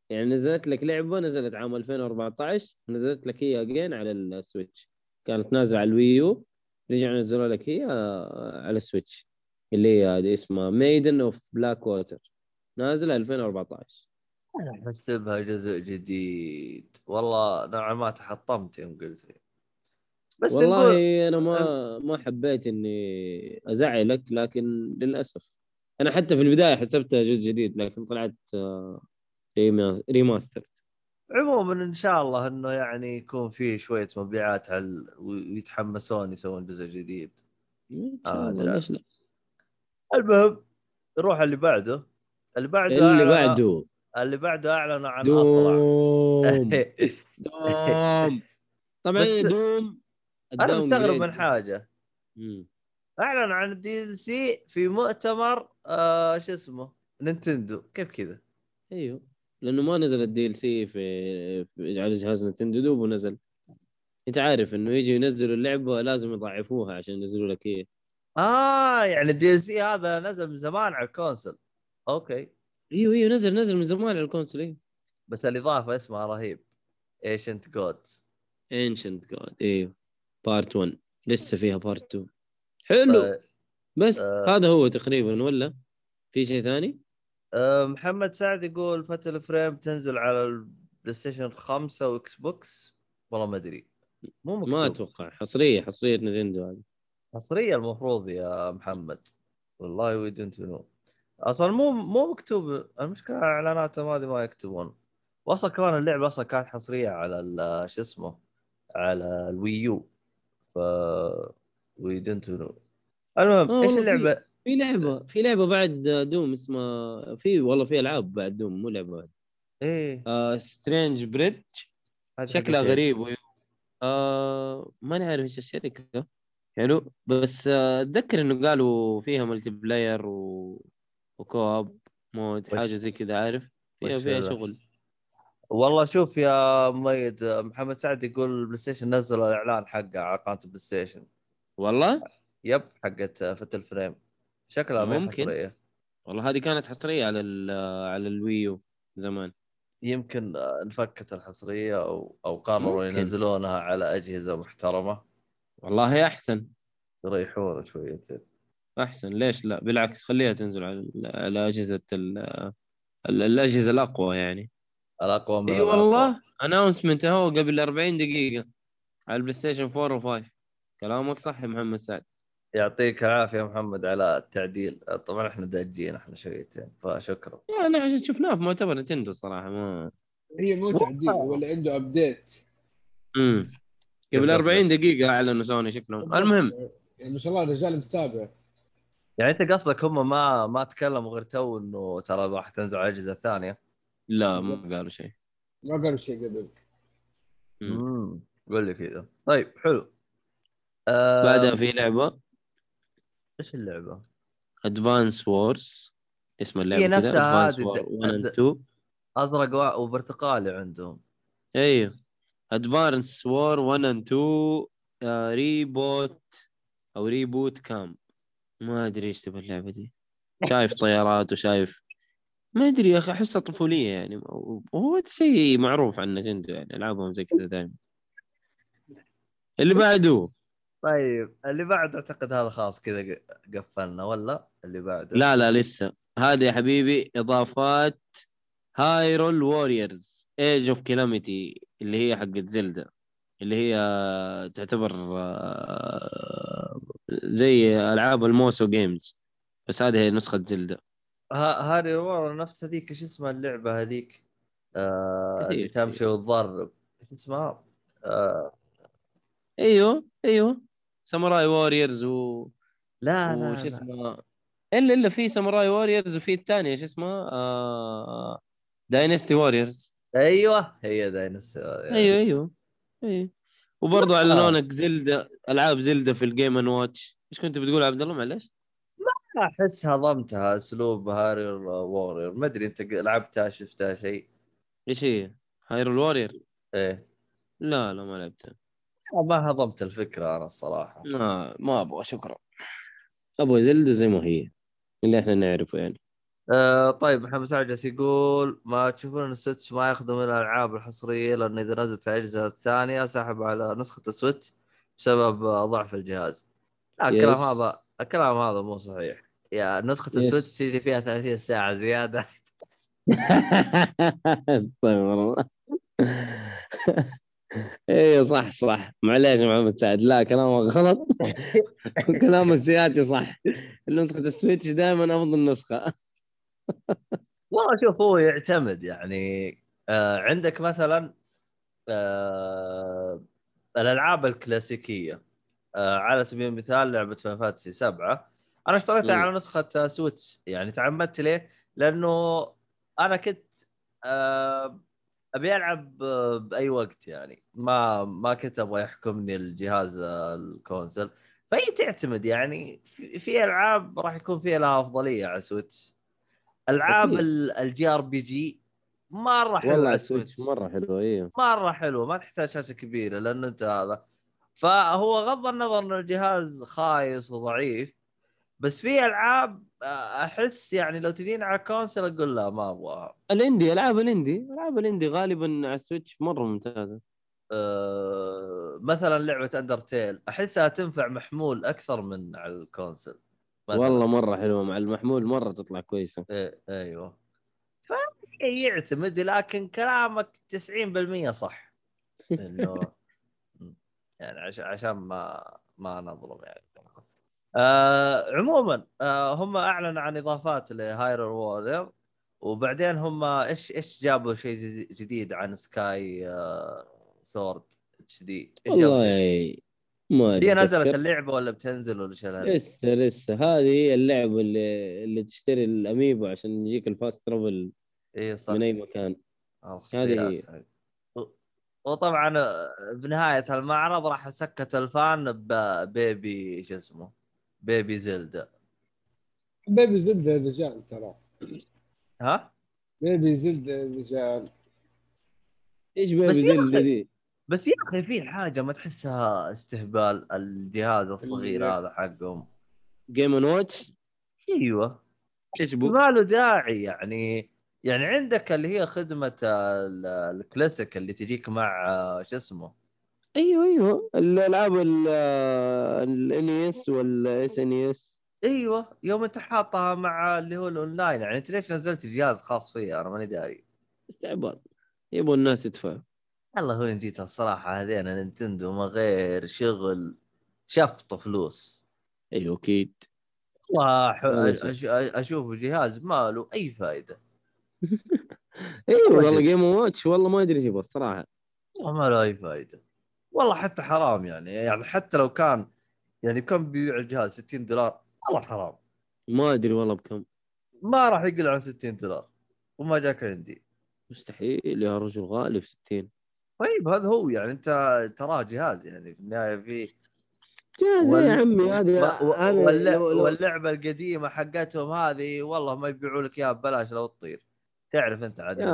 يعني نزلت لك لعبة نزلت عام 2014 نزلت لك هي again على ال Switch. كانت نازلة على ال Wii U رجعوا نزلوا لك هي على ال Switch. اللي هي اسمها Maiden of Black Water نازله 2014 أنا أحسبها جزء جديد. والله نوعا ما تحطمت يوم قلت لي. بس نقول والله أنا ما ما حبيت إني أزعلك لكن للأسف. أنا حتى في البداية حسبتها جزء جديد لكن طلعت آه، rema- remaster عموما إن شاء الله إنه يعني يكون في شوية مبيعات على ويتحمسون يسوون جزء جديد. إن آه، شاء الله لا. ليش لا؟ المهم نروح اللي بعده. اللي بعده اللي بعده. اللي بعده اعلنوا عن Doom. Doom. طبعا Doom. أنا مستغرب. من حاجة. مم. أعلن عن ال DLC في مؤتمر آه شو اسمه؟ Nintendo. كيف كذا؟ أيوه. لأنه ما نزل ال DLC في في- على جهاز Nintendo دوبه نزل. أنت عارف إنه يجي ينزلوا اللعبة لازم يضعفوها عشان ينزلوا لك هي آه يعني ال DLC هذا نزل من زمان على ال console. okay. أيوه أيوه نزل نزل من زمان على ال console أيوه. بس الإضافة اسمها رهيب. Ancient Gods Ancient God أيوه. part 1 لسه فيها part 2 حلو. بس آه. هذا هو تقريبا ولا؟ في شيء ثاني؟ آه محمد سعد يقول Fatal Frame تنزل على ال PlayStation 5 و Xbox والله ما أدري. مو مكتوب. ما أتوقع. حصرية حصرية Nintendo هذه. حصرية المفروض يا محمد. والله we don't know أصلا مو مو مكتوب المشكلة اعلاناتهم هذه ما يكتبون. واصلا كمان اللعبة أصلا كانت حصرية على شو اسمه على ال Wii U. ف we don't know المهم آه إيش في- اللعبة؟ في لعبة في لعبة بعد دوم اسمها في والله في ألعاب بعد دوم مو لعبة بعد. إيه. آه Strange Brigade شكلها غريب. و... آه ما نعرف إيش الشركة. حلو. بس آه، أتذكر إنه قالوا فيها multiplayer و... و co-op mode حاجة زي كذا عارف؟ فيها فيها؟ شغل. والله شوف يا ميد محمد سعد يقول ال PlayStation نزل الإعلان حقه على قناة ال PlayStation. والله؟ yep حقت Fatal Frame شكلها ممكن. حصرية. والله هذه كانت حصرية على. على ال Wii U زمان. يمكن انفكت الحصرية أو أو قرروا. ينزلونها على أجهزة محترمة. والله أحسن. يريحون شويتين. أحسن. ليش لا؟ بالعكس خليها تنزل على على أجهزة ال... ال- الأجهزة الأقوى يعني. الأقوى من إي. والله. announcement أهو قبل 40 دقيقة على ال PlayStation 4 و5 كلامك صح يا محمد سعد. يعطيك العافية يا محمد على التعديل. طبعا إحنا داجين إحنا شويتين فشكرا. يعني عشان شفناه في مؤتمر نتندو صراحة ما هي مو تعديل اللي عنده update امم قبل 40 دقيقة أعلنوا سوني شكلهم المهم. يعني ما شاء الله الرجال متابع. يعني انت قصدك هم ما ما تكلموا غير تو انه ترى راح تنزل على الأجهزة الثانية؟ لا ما قالوا شيء. ما قالوا شيء قبل. مم. امم قول لي كذا. طيب حلو. آه بعدها في لعبة؟ إيش اللعبة؟ Advance Wars اسم اللعبة هي نفسها هذه War د- 1 and د- 2 أزرق و- وبرتقالي عندهم. أيوه Advance War 1 and 2 آه، reboot أو Reboot Camp ما أدري إيش تبغى اللعبة دي. شايف طيارات وشايف ما أدري يا أخي أحسها طفولية يعني. وهو شيء معروف عن نتندو يعني ألعابهم زي كذا دائما اللي بعده. طيب اللي بعد أعتقد هذا خلاص كذا قفلنا ولا؟ اللي بعده. لا لا لسه. هذه يا حبيبي إضافات Hyrule Warriors Age of Calamity اللي هي حقت Zelda اللي هي تعتبر آه، زي ألعاب ال Musou games بس هذه هي نسخة Zelda ها- هذه ورا نفس هذيك إيش اسمها اللعبة هذيك؟ آه اللي تمشي. وتضرب إيش اسمها؟ آه. إيوه إيوه. Samurai Warriors و... لا لا, وش. اسمه إلا إلا في Samurai Warriors وفي الثانية إيش اسمها؟ آه... Dynasty Warriors أيوه هي dinosaur أيوه أيوه أيوه. وبرضه اعلنوا لك Zelda ألعاب Zelda في ال Game and Watch. إيش كنت بتقول عبد الله؟ معلش؟ أحس هضمتها أسلوب Hyrule Warrior. ما أدري أنت لعبتها شفتها شيء؟ إيش هي؟ Hyrule Warrior؟ إيه. لا لا ما لعبتها. ما هضمت الفكرة أنا الصراحة. ما ما أبغى شكرا. أبغى Zelda زي ما هي اللي إحنا نعرفه يعني. آه طيب محمد سعد جالس يقول ما تشوفون إن ال Switch ما يخدم من الألعاب الحصرية لأنه إذا نزلت الأجهزة الثانية سحب على نسخة ال Switch بسبب ضعف الجهاز. لا الكلام Yes. هذا الكلام هذا مو صحيح. يا نسخة Yes. ال Switch تجي فيها 30 ساعة زيادة استغفر الله أيوه صح صح معليش محمد سعد لا كلامك غلط كلام السياتي صح نسخة ال Switch دائما أفضل نسخة والله شوف هو يعتمد يعني آه عندك مثلا آه الألعاب الكلاسيكية آه على سبيل المثال لعبة Final Fantasy 7 أنا اشتريتها. على نسخة Switch يعني تعمدت ليه؟ لأنه أنا كنت آه أبي ألعب بأي وقت يعني ما ما كنت أبغى يحكمني الجهاز ال console فهي تعتمد يعني في- في ألعاب راح يكون فيها لها أفضلية على Switch ألعاب ال JRPG مرة حلوة والله على ال Switch مرة حلوة أيوه مرة حلوة ما تحتاج شاشة كبيرة لأنه أنت هذا. فهو غض النظر إنه الجهاز خايس وضعيف بس في ألعاب آه، أحس يعني لو تجيني على console أقول لا ما أبغاها. ال indie ألعاب ال indie ألعاب ال indie غالبا على ال Switch مرة ممتازة. أه مثلا لعبة Undertale أحسها تنفع محمول أكثر من على ال console. والله مرة حلوة مع المحمول مرة تطلع كويسة. إيه أيوه. فيعتمد لكن كلامك 90% صح. إنه يعني عشان عشان ما ما نظلم يعني. آه عموما آه هم اعلنوا عن إضافات ل Hyrule Warrior وبعدين هم إيش إيش جابوا شيء جديد- عن Sky آه Sword جديد إيش جابوا؟ والله ما أدري هي نزلت. اللعبة ولا بتنزل ولا الهرجة؟ لسه لسه. هذه اللعبة اللي اللي تشتري ال amiibo عشان يجيك ال fast travel اي صح. من أي مكان. هذه هي. وطبعا آه، بنهاية المعرض راح سكت ال fans ب baby شو اسمه baby Zelda baby Zelda رجال ترى. ها؟ baby Zelda رجال إيش baby أخي- دي بس يا أخي في حاجة ما تحسها استهبال الجهاز الصغير هذا حقهم. Game and Watch أيوه. إيش بو ما له داعي يعني. يعني عندك اللي هي خدمة ال- الكلاسيك اللي تجيك مع شو اسمه؟ أيوه أيوه. الألعاب ال NES وال SNES أيوه. يوم أنت حاطها مع اللي هو الأونلاين يعني أنت ليش نزلت جهاز خاص فيها؟ أنا ماني داري. استعباط. يبغوا الناس يدفعوا. والله وين جيت الصراحه هذين نينتندو من غير شغل شفط فلوس أيوه أكيد. والله أشوف جهاز ما له أي فائده أيوه والله. جيم واتش والله ما أدري إيش يبغى الصراحه والله ما له أي فائده والله حتى حرام يعني يعني حتى لو كان يعني كم بيبيع الجهاز؟ 60 دولار؟ والله حرام. ما أدري والله بكم. ما راح يقل عن 60 دولار. وما جاك عندي. مستحيل يا رجل غالي في 60 طيب هذا هو يعني انت تراه جهاز يعني في النهاية في جاهز وال- يا عمي؟ هذه و- لو- لو- واللعبة القديمة حقتهم هذه والله ما يبيعوا لك إياها ببلاش لو تطير. تعرف أنت عاد يا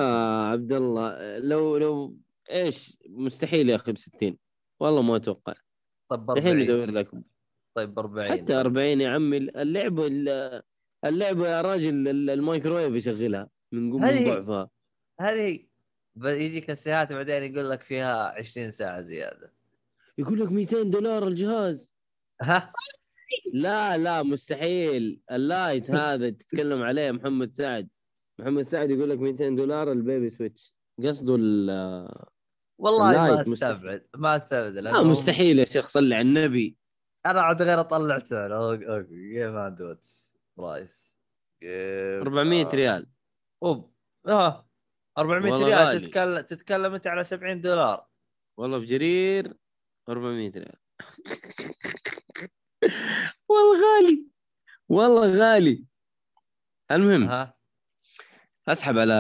عبد الله لو لو إيش؟ مستحيل يا أخي ب 60 والله ما أتوقع. طب الحين 40 ندور لك. طيب ب 40 حتى 40 يا عمي. اللعبة اللعبة يا راجل الميكرويف يشغلها من قوم هذه- ضعفها. هذه ب- يجيك السيارات بعدين يقول لك فيها 20 ساعة زيادة. يقول لك 200 دولار الجهاز. ها؟ لا لا مستحيل. ال Lite هذا تتكلم عليه محمد سعد. محمد سعد يقول لك 200 دولار ال baby Switch. قصده ال والله ما. استبعد ما استبعد. لا مستحيل يا شيخ صلي على النبي. أنا عاد غير أطلع سعر. okay. Game and price Game 400 آه. ريال. أوب. آه. 400 والله ريال. تتكلم تتكلم أنت على 70 دولار. والله في جرير 400 ريال. والله غالي. والله غالي. المهم ها. أسحب على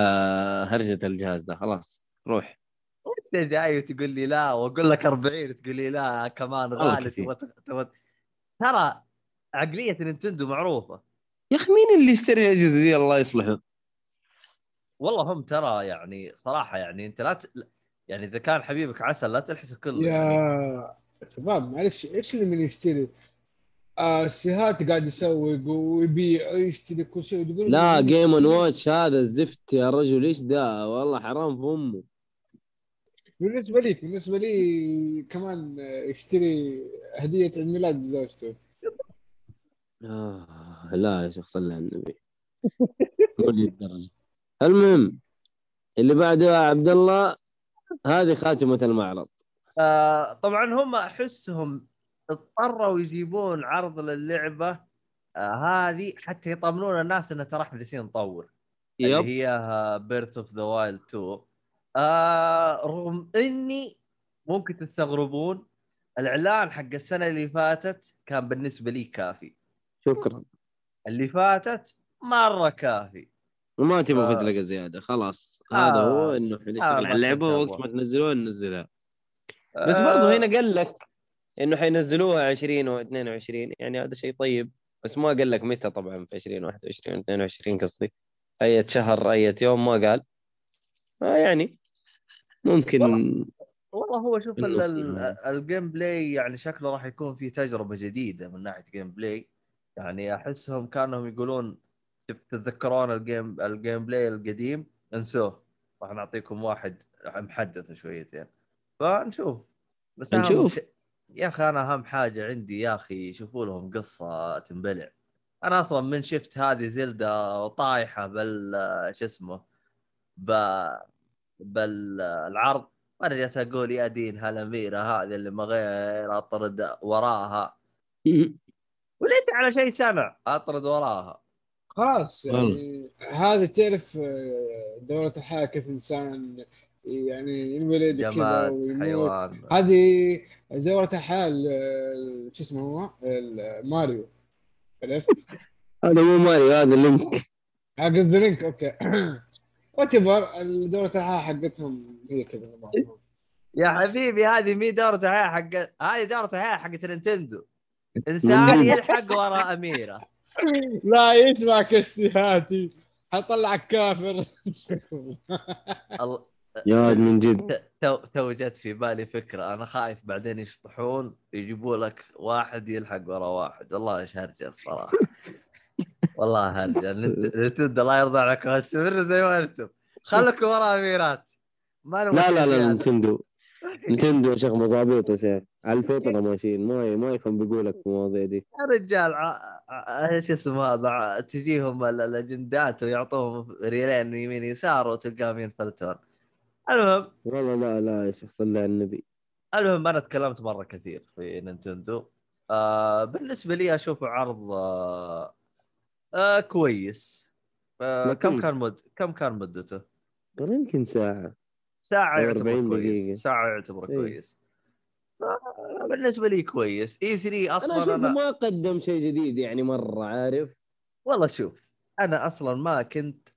هرجة الجهاز ده خلاص. روح. انت جاي وتقول لي لا وأقول لك 40 تقول لي لا كمان غالي. ترى عقلية نينتندو معروفة. يا أخي مين اللي يشتري الأجهزة دي؟ الله يصلحه. والله هم ترى يعني صراحة يعني أنت لا ت... يعني إذا كان حبيبك عسل لا تلحسه كله يعني. يا شباب معلش إيش اللي من يشتري؟ آه السيهات قاعد يسوق ويبيع ويشتري كل شيء وتقول لا جيم؟ اند واتش هذا الزفت يا رجل إيش ده والله حرام في أمه بالنسبة لي بالنسبة لي كمان يشتري هدية عيد ميلاد زوجته آه لا يا شيخ صلى على النبي مو دي الدرجة المهم اللي بعده عبد الله هذه خاتمة المعرض. آه طبعا هم أحسهم اضطروا يجيبون عرض للعبة آه هذه حتى يطمنون الناس ان ترى إحنا جالسين نطور. اللي هي Breath of the Wild 2 آه رغم إني ممكن تستغربون الإعلان حق السنة اللي فاتت كان بالنسبة لي كافي. شكرا. اللي فاتت مرة كافي. وما تبغى آه. فزلقة زيادة خلاص آه. هذا هو إنه حنشتغل آه، على اللعبة وقت. ما تنزلوها ننزلها بس آه، برضو هنا قال لك إنه حينزلوها 20 و 22 يعني هذا شيء طيب بس ما قال لك متى طبعا في 20 21 22 قصدي اي شهر اي يوم ما قال آه يعني ممكن والله هو شوف. ال gameplay يعني شكله راح يكون في تجربة جديدة من ناحية gameplay يعني أحسهم كأنهم يقولون تتذكرون ال game ال gameplay القديم؟ انسوه. راح نعطيكم واحد محدث شويتين. فنشوف. بس نشوف. يا أخي أنا أهم حاجة عندي يا أخي يشوفوا لهم قصة تنبلع. أنا أصلا من شفت هذه زلدة طايحة بال شو اسمه ب بالعرض. وأنا جالس أقول يا دين هالأميرة هذه اللي ما غير أطرد وراها. وليت على شيء سمع أطرد وراها. خلاص يعني هذا تعرف آه، دورة الحياة كيف الإنسان يعني ينولد جماد ويموت. حيوان. هذه دورة الحياة ال- شو اسمه هو؟ ال- ماريو. عرفت؟ هذا مو ماريو هذا لينك. آه، قصدي لينك okay. وكبر دورة الحياة حقتهم هي كذا. يا حبيبي هذه مي دورة حياة حق هذه دورة حياة حقت نينتندو. إنسان يلحق ورا أميره. لا يسمع كسياتي حطلعك كافر يا من جد. تو تو جت في بالي فكرة. أنا خايف بعدين يشطحون يجيبوا لك واحد يلحق ورا واحد. والله إيش هرجه الصراحه والله هرجه نت- نتندو الله يرضى عليكم استمروا زي ما أنتم. خليكم ورا أميرات. ما لا لا لا. نتندو. نتندو يا شيخ مظابيط يا شيخ. على الفطره ماشيين. ما ما يخنبقوا لك في المواضيع دي. يا رجال إيش اسمه هذا؟ تجيهم ال- الأجندات ويعطوهم ريالين يمين يسار وتلقاهم ينفلتون. المهم. والله لا لا يا شيخ صلى على النبي. المهم أنا تكلمت مرة كثير في نينتندو. آه بالنسبة لي اشوفه عرض آه آه كويس. آه كم؟ كان مد كم كان مدته؟ ترى يمكن ساعة. ساعة يعتبر 40 كويس. ساعة يعتبر إيه. كويس بالنسبة لي كويس اي 3 أنا أصلا أشوفه أنا ما قدم شيء جديد يعني مرة عارف والله شوف أنا أصلا ما كنت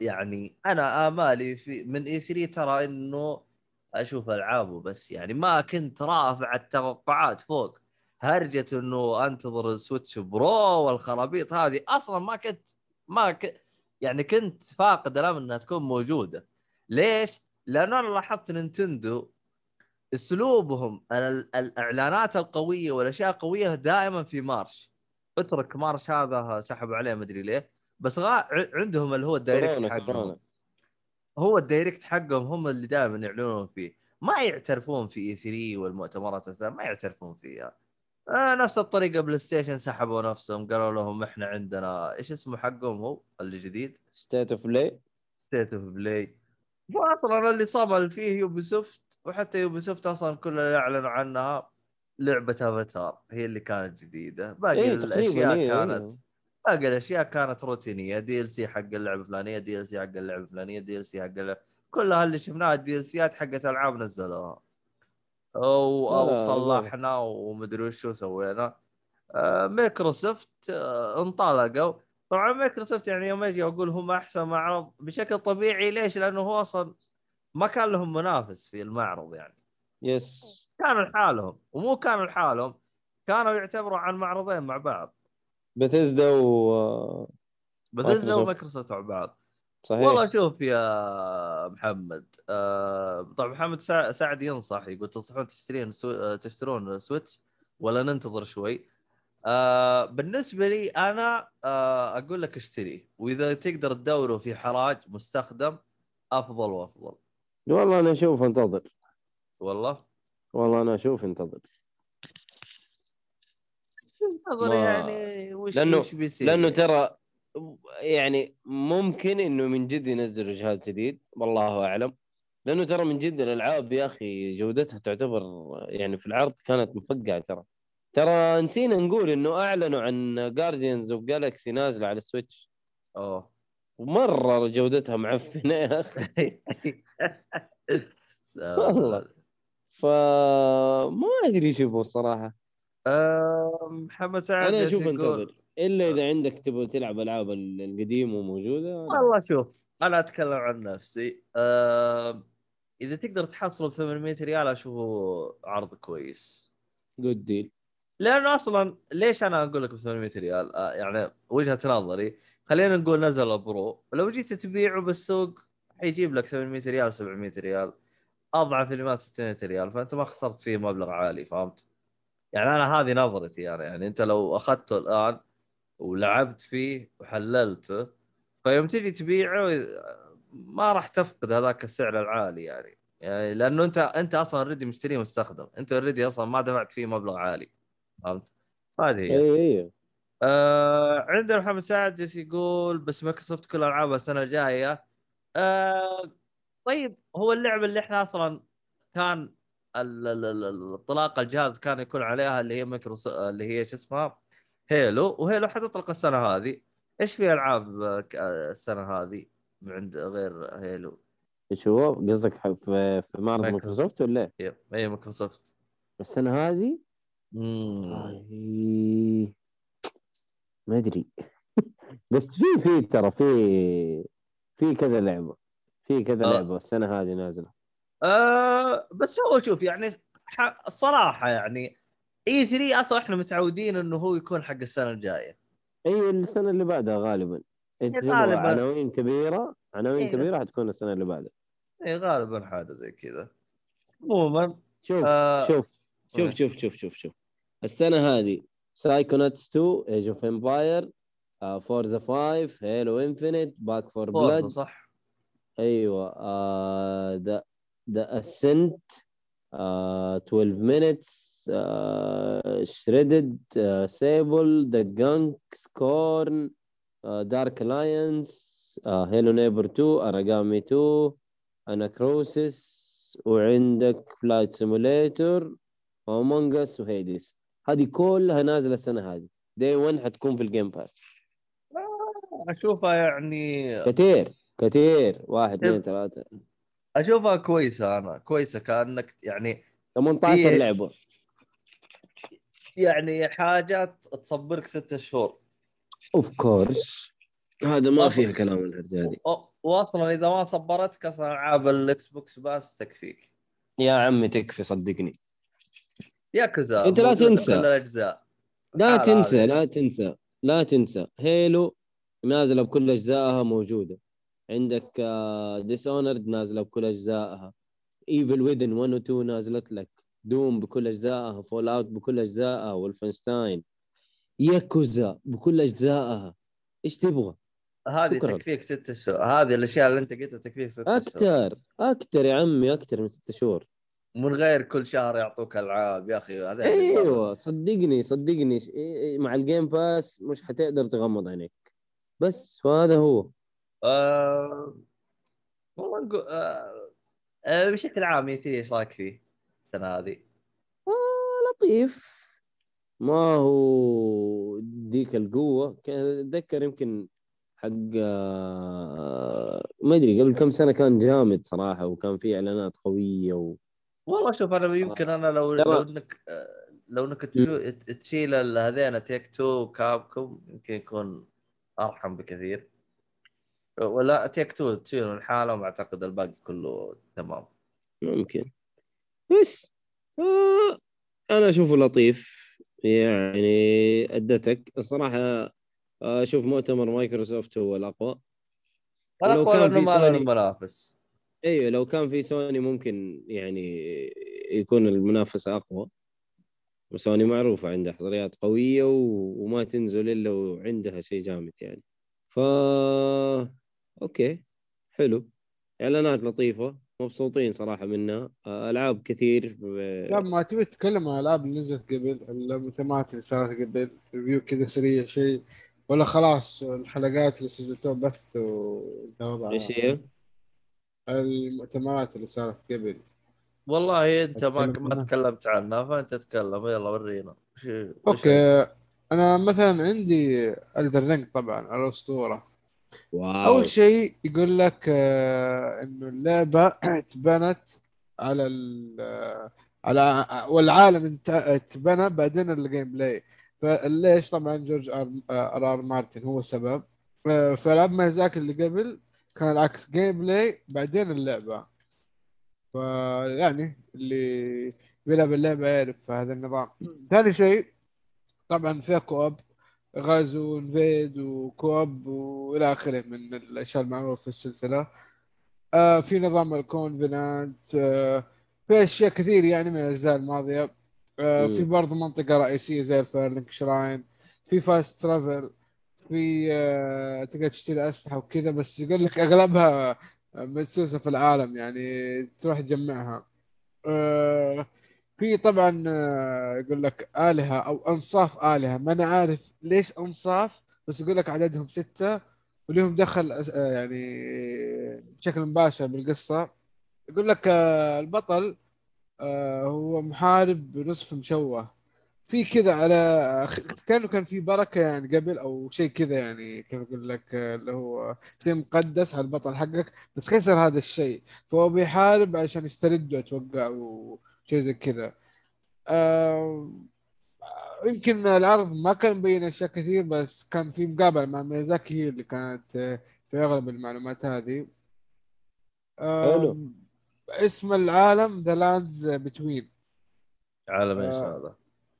يعني أنا آمالي في من E3 ترى إنه أشوف ألعابه بس يعني ما كنت رافع التوقعات فوق هرجة إنه أنتظر ال Switch Pro والخرابيط هذه أصلا ما كنت ما ك... يعني كنت فاقد الامل إنها تكون موجودة ليش؟ لأنه أنا لاحظت نينتندو أسلوبهم ال- الإعلانات القوية والأشياء القوية دائما في March. اترك March هذا سحبوا عليه مدري ليه. بس غا... عندهم اللي هو ال Direct حقهم. هو ال Direct حقهم هم اللي دائما يعلنون فيه. ما يعترفون في E3 والمؤتمرات الثانية ما يعترفون فيها. آه نفس الطريقة PlayStation سحبوا نفسهم قالوا لهم إحنا عندنا إيش اسمه حقهم هو الجديد State of Play State of Play واصلا اللي صمل فيه Ubisoft وحتى Ubisoft أصلا كل اللي اعلنوا عنها لعبة أفاتار هي اللي كانت جديدة. باقي إيه، الأشياء تقريباً، إيه، كانت إيه. باقي الأشياء كانت روتينية. DLC حق اللعبة الفلانية DLC حق اللعبة الفلانية DLC حق اللعبة. كلها اللي شفناها ال DLC ات حقت العاب نزلوها. أو أو صلحنا ومدري وش سوينا. آه، مايكروسوفت آه، انطلقوا. طبعا مايكروسوفت يعني يوم أجي أقول هم أحسن معرض بشكل طبيعي ليش؟ لأنه هو أصلا ما كان لهم منافس في المعرض يعني. yes. كانوا لحالهم ومو كانوا لحالهم كانوا يعتبروا عن معرضين مع بعض. بثزدا و مايكروسوفت. ومايكروسوفت مع بعض. صحيح. والله شوف يا محمد آه طبعا محمد سع- سعد ينصح يقول تنصحون تشترين سو... آه، تشترون Switch ولا ننتظر شوي؟ آه بالنسبة لي أنا آه أقول لك اشتري وإذا تقدر تدوره في حراج مستخدم أفضل وأفضل. والله أنا أشوف أنتظر. والله؟ والله أنا أشوف أنتظر. نظري ما- يعني وش لأنه- وش بيصير؟ لأنه؟ ترى يعني ممكن إنه من جد ينزلوا جهاز جديد والله أعلم. لأنه ترى من جد الألعاب يا أخي جودتها تعتبر يعني في العرض كانت مفقعة ترى. ترى نسينا نقول إنه أعلنوا عن Guardians of Galaxy نازلة على ال Switch أوه. ومرة جودتها معفنة يا أخي. والله. فما أدري إيش يبغوا الصراحة. آه محمد سعد أنا أشوف انتظر. إلا إذا عندك تبغى تلعب ألعاب ال- القديمة موجوده والله شوف أنا أتكلم عن نفسي. أه... إذا تقدر تحصله ب 800 ريال أشوفه عرض كويس. جود ديل لأنه أصلا ليش أنا أقول لك ب 800 ريال آه يعني وجهة نظري خلينا نقول نزل ال Pro لو جيت تبيعه بالسوق حيجيب لك 800 ريال 700 ريال. أضعف اللي ما 600 ريال فأنت ما خسرت فيه مبلغ عالي فهمت؟ يعني أنا هذه نظرتي أنا. يعني أنت لو أخذته الآن ولعبت فيه وحللته فيوم تجي تبيعه ما راح تفقد هذاك السعر العالي يعني. يعني لأنه انت أنت أصلا already مشتريه مستخدم. أنت already أصلا ما دفعت فيه مبلغ عالي. فهمت؟ هذه هي اي اي آه عندنا محمد سعد جالس يقول بس مايكروسوفت كل العابها السنة الجاية. آه طيب هو اللعبه اللي إحنا أصلا كان ال- ال- ال- الانطلاق الجهاز كان يكون عليها اللي هي مايكروسوفت اللي هي شو اسمها؟ Halo. و Halo حتطلق السنة هذه. إيش في ألعاب السنة هذه عند غير Halo؟ إيش هو؟ قصدك في في معرض مايكروسوفت. ولا؟ yep أي مايكروسوفت. السنة هذه؟ ما أدري. بس في في ترى في في كذا لعبة. في كذا آه. لعبة السنة هذه نازلة. آه بس هو شوف يعني الصراحه يعني E3 أصلا إحنا متعودين إنه هو يكون حق السنة الجاية. إي السنة اللي بعدها غالبا. غالباً. عناوين كبيرة عناوين إيه. كبيرة حتكون السنة اللي بعدها. إي غالبا حاجة زي كذا. عموما شوف آه شوف. شوف شوف شوف شوف شوف. السنة هذه Psychonauts 2 Age of Empire Forza 5 Halo Infinite Back 4 Blood صح. أيوه The The Ascent 12 minutes Shredders Sable The Gunk Scorn Dark Alliance Hello Neighbor 2 Aragami 2 Anacrusis وعندك Flight Simulator و Among Us و Hades هذه كلها نازلة السنة هذه. day 1 حتكون في ال Game Pass أشوفها يعني كثير كثير. واحد. اثنين ثلاثة. أشوفها كويسة أنا كويسة كأنك يعني 18 في- لعبة. يعني حاجة تصبرك ستة شهور. of course هذا ما فيها كلام الهرجة و- واصلا إذا ما صبرتك أصلا ألعاب ال Xbox Pass تكفيك. يا عمي تكفي صدقني. ياكوزا أنت لا موجودة تنسى. الأجزاء. لا تنسى. لا تنسى لا تنسى. Halo نازلة بكل أجزائها موجودة. عندك Dishonored نازلة بكل أجزائها. Evil Within 1 و 2 نازلت لك. Doom بكل أجزائها. Fallout بكل أجزائها. Wolfenstein. Yakuza بكل أجزائها. إيش تبغى؟ هذه شكراً. تكفيك ست شهور. هذه الأشياء اللي أنت قلتها تكفيك ست شهور. أكثر أكثر يا عمي أكثر من ست شهور. من غير كل شهر يعطوك ألعاب يا أخي هذا إيوه صدقني صدقني. مع ال Game Pass مش حتقدر تغمض عينيك. بس وهذا هو. آه... والله نقول آه... آه... بشكل عام إي 3 إيش رأيك فيه السنة هذه؟ آه لطيف. ما هو ديك القوة. كان أتذكر يمكن حق آه، ما أدري قبل كم سنة كان جامد صراحة وكان فيه إعلانات قوية و... والله شوف أنا يمكن أنا لو لو إنك آه، لو إنك تشيل هذين تيك تو وكابكم يمكن يكون أرحم بكثير. ولا Take-Two تشيل من حالهم اعتقد الباقي كله تمام. ممكن. بس آه أنا أشوفه لطيف. يعني أدتك. الصراحة آه، أشوف مؤتمر مايكروسوفت هو الأقوى. أنا ولو أقول كان انه في ما له منافس أيوه لو كان في سوني ممكن يعني يكون المنافسة أقوى. وسوني معروفة عندها حصريات قوية و... وما تنزل إلا وعندها شيء جامد يعني. ف okay حلو. إعلانات لطيفة مبسوطين صراحة منها. ألعاب كثير ب... لا ما تبي تتكلم عن الالعاب اللي نزلت قبل المؤتمرات اللي صارت قبل review كذا سريع شيء ولا خلاص الحلقات اللي سجلتوها بث و إيش هي؟ المؤتمرات اللي صارت قبل. والله أنت ما ما. تكلمت عنها فأنت تتكلم. يلا ورينا. okay. أنا مثلا عندي Elden Ring طبعا الاسطوره wow. أول شيء يقول لك آه، إنه اللعبة اتبنت على ال آه، على والعالم انت- اتبنى بعدين ال gameplay فليش؟ طبعا George R R, R Martin هو السبب. آه، فالعاب ميازاكي اللي قبل كان العكس gameplay بعدين اللعبة. فيعني اللي بيلعب اللعبة يعرف هذا النظام. ثاني شيء طبعا فيها co-op. غزو invade و co-op وإلى آخره من الأشياء المعروفة في السلسلة. آه في نظام ال covenant آه في أشياء كثير يعني من الأجزاء الماضية. آه في. برضه منطقة رئيسية زي ال Firelink Shrine. في فاست ترافل. في آه تقدر تشتري أسلحة وكذا بس يقول لك أغلبها مدسوسة في العالم يعني تروح تجمعها. آه في طبعا آه، يقول لك آلهة أو أنصاف آلهة. ما أنا عارف ليش أنصاف بس يقول لك عددهم ستة ولهم دخل آه، يعني بشكل مباشر بالقصة. يقول لك آه، البطل آه، هو محارب نصف مشوه. في كذا على كأنه كان في بركة يعني قبل أو شيء كذا يعني كيف أقول لك آه، اللي هو شيء مقدس على البطل حقك بس خسر هذا الشيء فهو بيحارب عشان يسترده أتوقع وشيء زي كذا آه، يمكن العرض ما كان مبين أشياء كثير بس كان في مقابلة مع ميازاكي هي اللي كانت آه، في أغلب المعلومات هذه آه، حلو. اسم العالم The Lands Between عالم إيش آه. هذا؟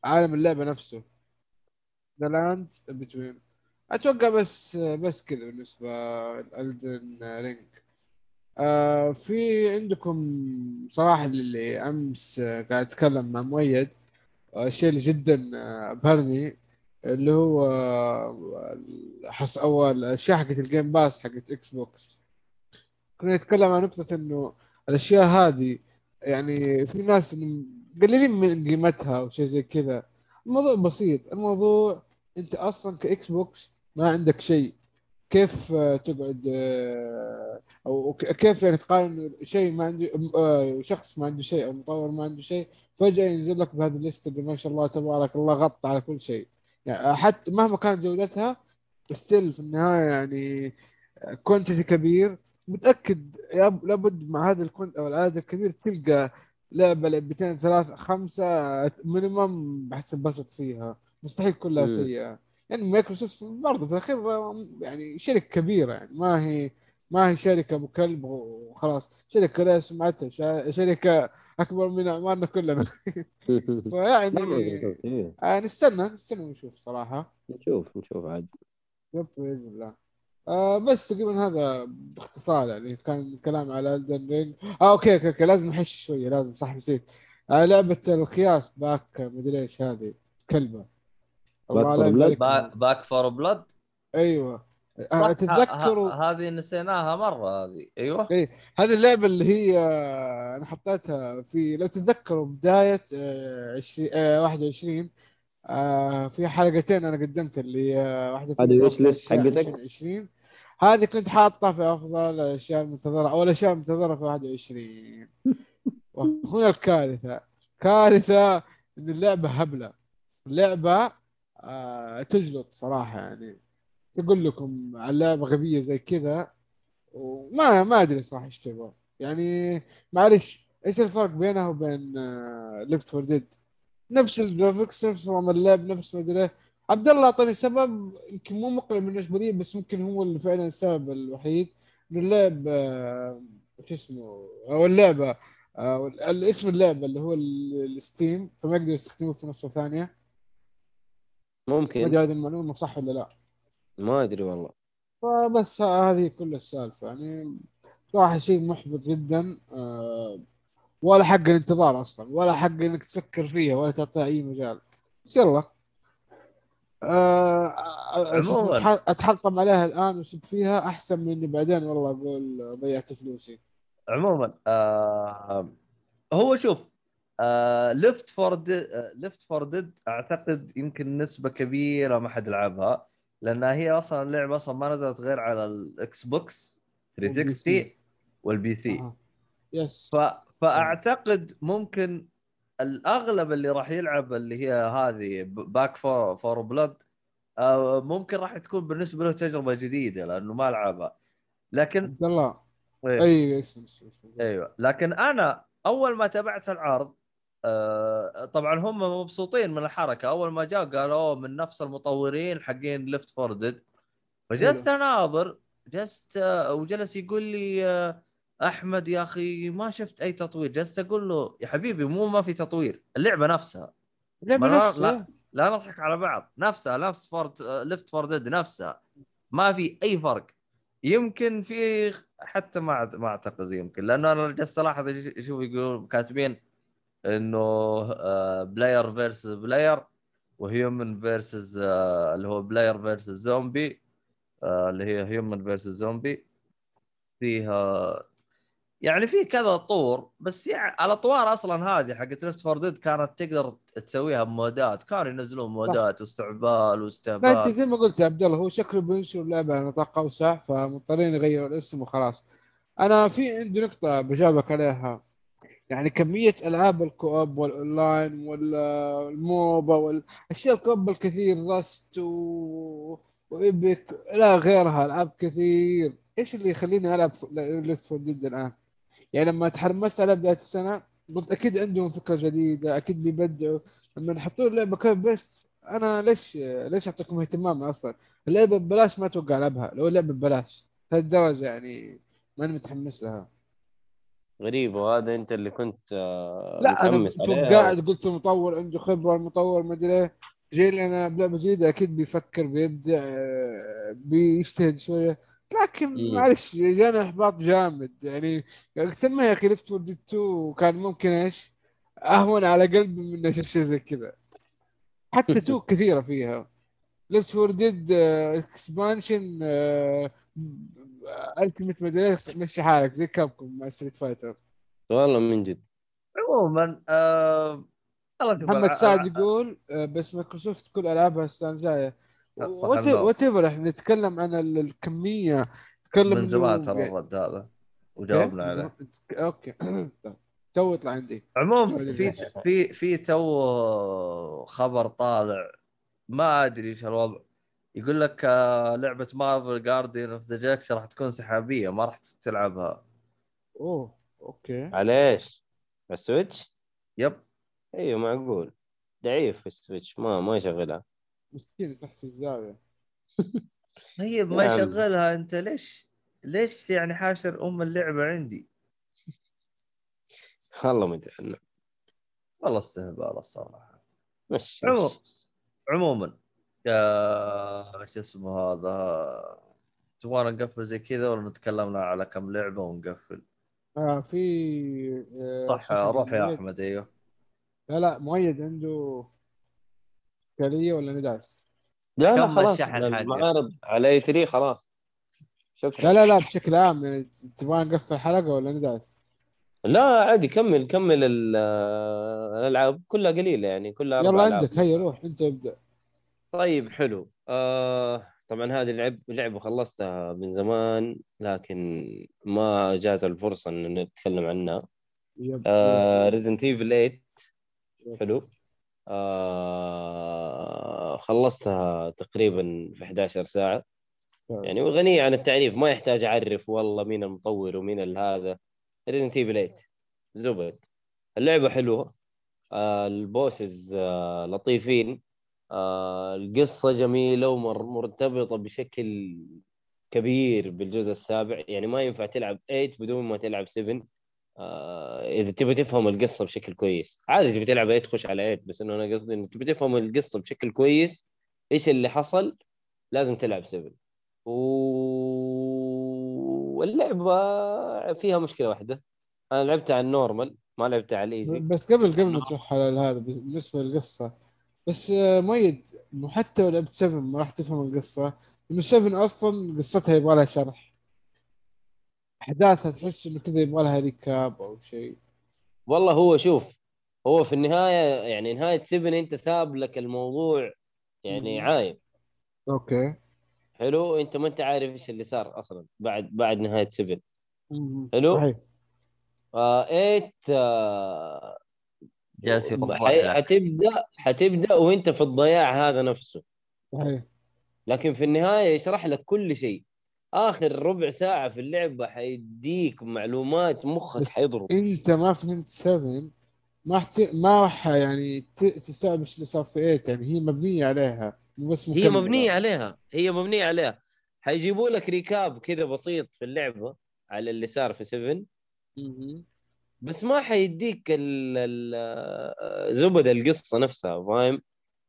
عالم اللعبة نفسه. The Lands Between أتوقع بس بس كذا بالنسبة ل Elden Ring. آه في عندكم صراحة اللي أمس آه، قاعد أتكلم مع مؤيد آه، الشيء اللي جدا آه، أبهرني اللي هو آه، حس أول الاشياء حقت ال Game Pass حقت Xbox كنا نتكلم عن نقطة إنه الأشياء هذه يعني في ناس مقللين من قيمتها وشيء زي كذا. الموضوع بسيط. الموضوع أنت أصلا ك Xbox ما عندك شيء. كيف آه، تقعد آه، أو كيف يعني تقارن شيء ما عنده آه، شخص ما عنده شيء أو مطور ما عنده شيء فجأة ينزل لك بهذه ال list اللي ما شاء الله تبارك الله غطى على كل شيء. يعني حتى مهما كانت جودتها still في النهاية يعني quantity كبير. متأكد ياب- لابد مع هذا ال count أو العدد الكبير تلقى لعبة لعبتين ثلاث خمسة minimum حتنبسط فيها. مستحيل كلها مم. سيئة. يعني مايكروسوفت برضه في الأخير يعني شركة كبيرة يعني. ما هي ما هي شركة ابو كلب وخلاص. شركة لها سمعتها شركة أكبر من أعمارنا كلنا. فيعني إيه. آه نستنى نستنى ونشوف صراحة. نشوف نشوف عاد. Yep بإذن الله. آه بس تقريبا هذا باختصار يعني كان كلام على Elden Ring آه okay, okay okay لازم نحش شوية لازم صح نسيت. آه لعبة الخياس Back مدري إيش هذه كلبه Back 4 لا Blood؟ أيوه. آه تتذكروا هذه نسيناها مرة هذه. أيوه. إيه. هذه اللعبة اللي هي آه، أنا حطيتها في لو تتذكروا بداية آه، عشرين- آه، 21 آه، في حلقتين أنا قدمت اللي آه، واحدة هذه وش ليست حقتك؟ أشياء 2020 هذه كنت حاطها في أفضل الأشياء المنتظرة أو الاشياء المنتظرة في 21 وهنا الكارثة كارثة إن اللعبة هبلة. اللعبة آه تجلط صراحة يعني. تقول لكم على لعبه غبية زي كذا وما ما أدري صراحة إيش تبغى. يعني معلش إيش الفرق بينها وبين Left 4 Dead نفس ال graphics نفس نظام اللعب نفس ما أدري إيه. عبد الله اعطاني سبب يمكن مو مقنع بالنسبة لي بس ممكن هو اللي فعلا السبب الوحيد إنه اللعب آه، شو اسمه أو اللعبة آه، الاسم اللعبة اللي هو ال- ستيم فما يقدر يستخدمه في نسخه ثانية. ما ممكن أدري هذه المعلومة صح ولا لا. ما أدري والله. فبس هذه كل السالفة يعني صراحة شيء محبط جدا آه، ولا حق الانتظار أصلا ولا حق إنك تفكر فيها ولا تعطيها أي مجال. بس يلا. آه، آه،. أتح- اتحطم عليها الآن واسب فيها أحسن من اني بعدين والله أقول ضيعت فلوسي عموما آه هو شوف آه Left 4 Left 4 Dead أعتقد يمكن نسبة كبيرة ما حد لعبها لأنها هي أصلا اللعبه أصلا ما نزلت غير على ال Xbox 360 وال PC آه. Yes ف... فأعتقد ممكن الأغلب اللي راح يلعب اللي هي هذه Back 4 4 Blood ممكن راح تكون بالنسبة له تجربة جديدة لأنه ما لعبها. لكن عبد الله. إيه. أي اسم أيوه. لكن أنا أول ما تابعت العرض آه طبعا هم مبسوطين من الحركة. أول ما جاء قالوا من نفس المطورين حقين Left 4 Dead فجلست أناظر جلست آه، وجلس يقول لي آه، أحمد يا أخي ما شفت أي تطوير جلست أقول له يا حبيبي مو ما في تطوير اللعبة نفسها. اللعبة ما لا- نفسها لا. لا نضحك على بعض نفسها نفس فورد Left 4 Dead نفسها. ما في أي فرق. يمكن في حتى ما ما أعتقد يمكن لأنه أنا جلست ألاحظ شوف يقولون كاتبين إنه player versus player و human versus اللي هو player versus zombie اللي هي human versus zombie فيها يعني في كذا طور بس يعني الاطوار أصلا هذه حقت Left 4 Dead كانت تقدر تسويها بمودات كانوا ينزلون مودات واستهبال لا انت واستهبال. زي ما قلت يا عبد الله هو شكله بينشر اللعبه على نطاق أوسع فمضطرين يغيروا الاسم وخلاص. أنا في عندي نقطة بجاوبك عليها. يعني كمية ألعاب ال co-op وال online وال MOBA والاشياء ال co-op الكثير Rust و... و Epic لا غيرها ألعاب كثير. إيش اللي يخليني ألعب Left 4 Dead الآن؟ يعني لما تحمست على بداية السنة قلت أكيد عندهم فكرة جديدة أكيد بيبدعوا. لما يحطوا اللعبة كيف بس أنا ليش ليش أعطيكم اهتمام أصلا؟ اللعبة ببلاش ما أتوقع ألعبها. لو اللعبة ببلاش لهالدرجه يعني ماني متحمس لها. غريب وهذا أنت اللي كنت آه، لا أنا متحمس كنت عليه. قاعد قلت المطور عنده خبرة المطور ما أدري إيه. جاي لي أنا بلعبة جديدة أكيد بيفكر بيبدع آه، بيجتهد شوية. لكن مم. معلش جاني إحباط جامد. يعني تسمى يا أخي Left 4 Dead 2 كان ممكن إيش؟ أهون على قلبي من أشوف شيء زي كذا. حتى 2 كثيرة فيها. ليفت فور ديد اكسبانشن التيمت مدري مشي حالك زي كابكم مع ستريت فايتر والله من جد. عموما آه... محمد سعد يقول آه، بس مايكروسوفت كل ألعابها السنة الجاية. وات ايفر إحنا نتكلم عن ال- الكمية. نتكلم من زمان ترى الرد هذا وجاوبنا عليه. أوكي. تو يطلع عندي. عموما في في في تو خبر طالع. ما أدري إيش الوضع. يقول لك آه، لعبة مارفل Guardians of the Galaxy راح تكون سحابية ما راح تلعبها. أوه أوكي. على إيش؟ السويتش؟ يب. أيوه معقول. ضعيف السويتش ما ما يشغلها. مسكين تحت الزاويه طيب ما. يشغلها أنت؟ ليش؟ ليش يعني حاشر أم اللعبة عندي؟ والله ما أدري. عنه والله استهبال الصراحه مش عمو- مش. عموما يا شو اسمه هذا؟ تبغانا نقفل زي كذا ولا نتكلم على كم لعبة ونقفل؟ آه في آه، صح روح يا. أحمد أيوه. لا لا مؤيد عنده إشكالية ولا ندعس لا لا خلاص. المعارض على اي 3 خلاص. شكرا. لا لا لا بشكل عام يعني تبغى نقفل حلقه ولا ندعس لا عادي كمل كمل ال- الألعاب. كلها قليلة يعني كلها يلا. عندك. هيا روح أنت ابدأ. طيب حلو. آه طبعا هذه اللعب لعبة خلصتها من زمان لكن ما جات الفرصة إن نتكلم عنها. آه Resident Evil 8 حلو. آه خلصتها تقريبا في 11 ساعة. يعني غنية عن التعريف ما يحتاج أعرف والله مين المطور ومين هذا Resident Evil 8 زبد. اللعبة حلوة. آه ال bosses آه لطيفين. آه القصة جميلة ومرتبطه بشكل كبير بالجزء السابع. يعني ما ينفع تلعب 8 بدون ما تلعب 7 آه إذا تبي تفهم القصة بشكل كويس. عادي تبي تلعب 8 تخش على 8 بس إنه أنا قصدي إنك تبي تفهم القصة بشكل كويس إيش اللي حصل؟ لازم تلعب 7 و... واللعبة فيها مشكلة واحدة. أنا لعبتها على ال normal ما لعبتها على ال easy. بس قبل قبل ما تروح على هذا بالنسبة للقصة. بس آه، مؤيد مو حتى لو لعبت 7 ما راح تفهم القصة. لأنه 7 أصلا قصتها يبغى لها شرح. أحداثها تحس إنه كذا يبغى لها recap أو شيء. والله هو شوف هو في النهاية يعني نهاية 7 أنت ساب لك الموضوع يعني. عايم أوكي. حلو؟ أنت ما أنت عارف إيش اللي صار أصلا بعد بعد نهاية 7 مم. حلو. صحيح. آه 8 آه جالس حتبدأ حتبدأ وأنت في الضياع هذا نفسه. صحيح. لكن في النهاية يشرح لك كل شيء. آخر ربع ساعة في اللعبه حيديك معلومات مخك حيضرب إنت ما فهمت 7 ما راح ت... ما راح يعني. تستوعب إيش اللي صار في 8 يعني هي مبنية عليها مو بس هي. مبنية عليها هي مبنية عليها حيجيبوا لك ريكاب كذا بسيط في اللعبة على اللي صار في 7 مهم. بس ما حيديك ال- ال- زبد القصة نفسها فاهم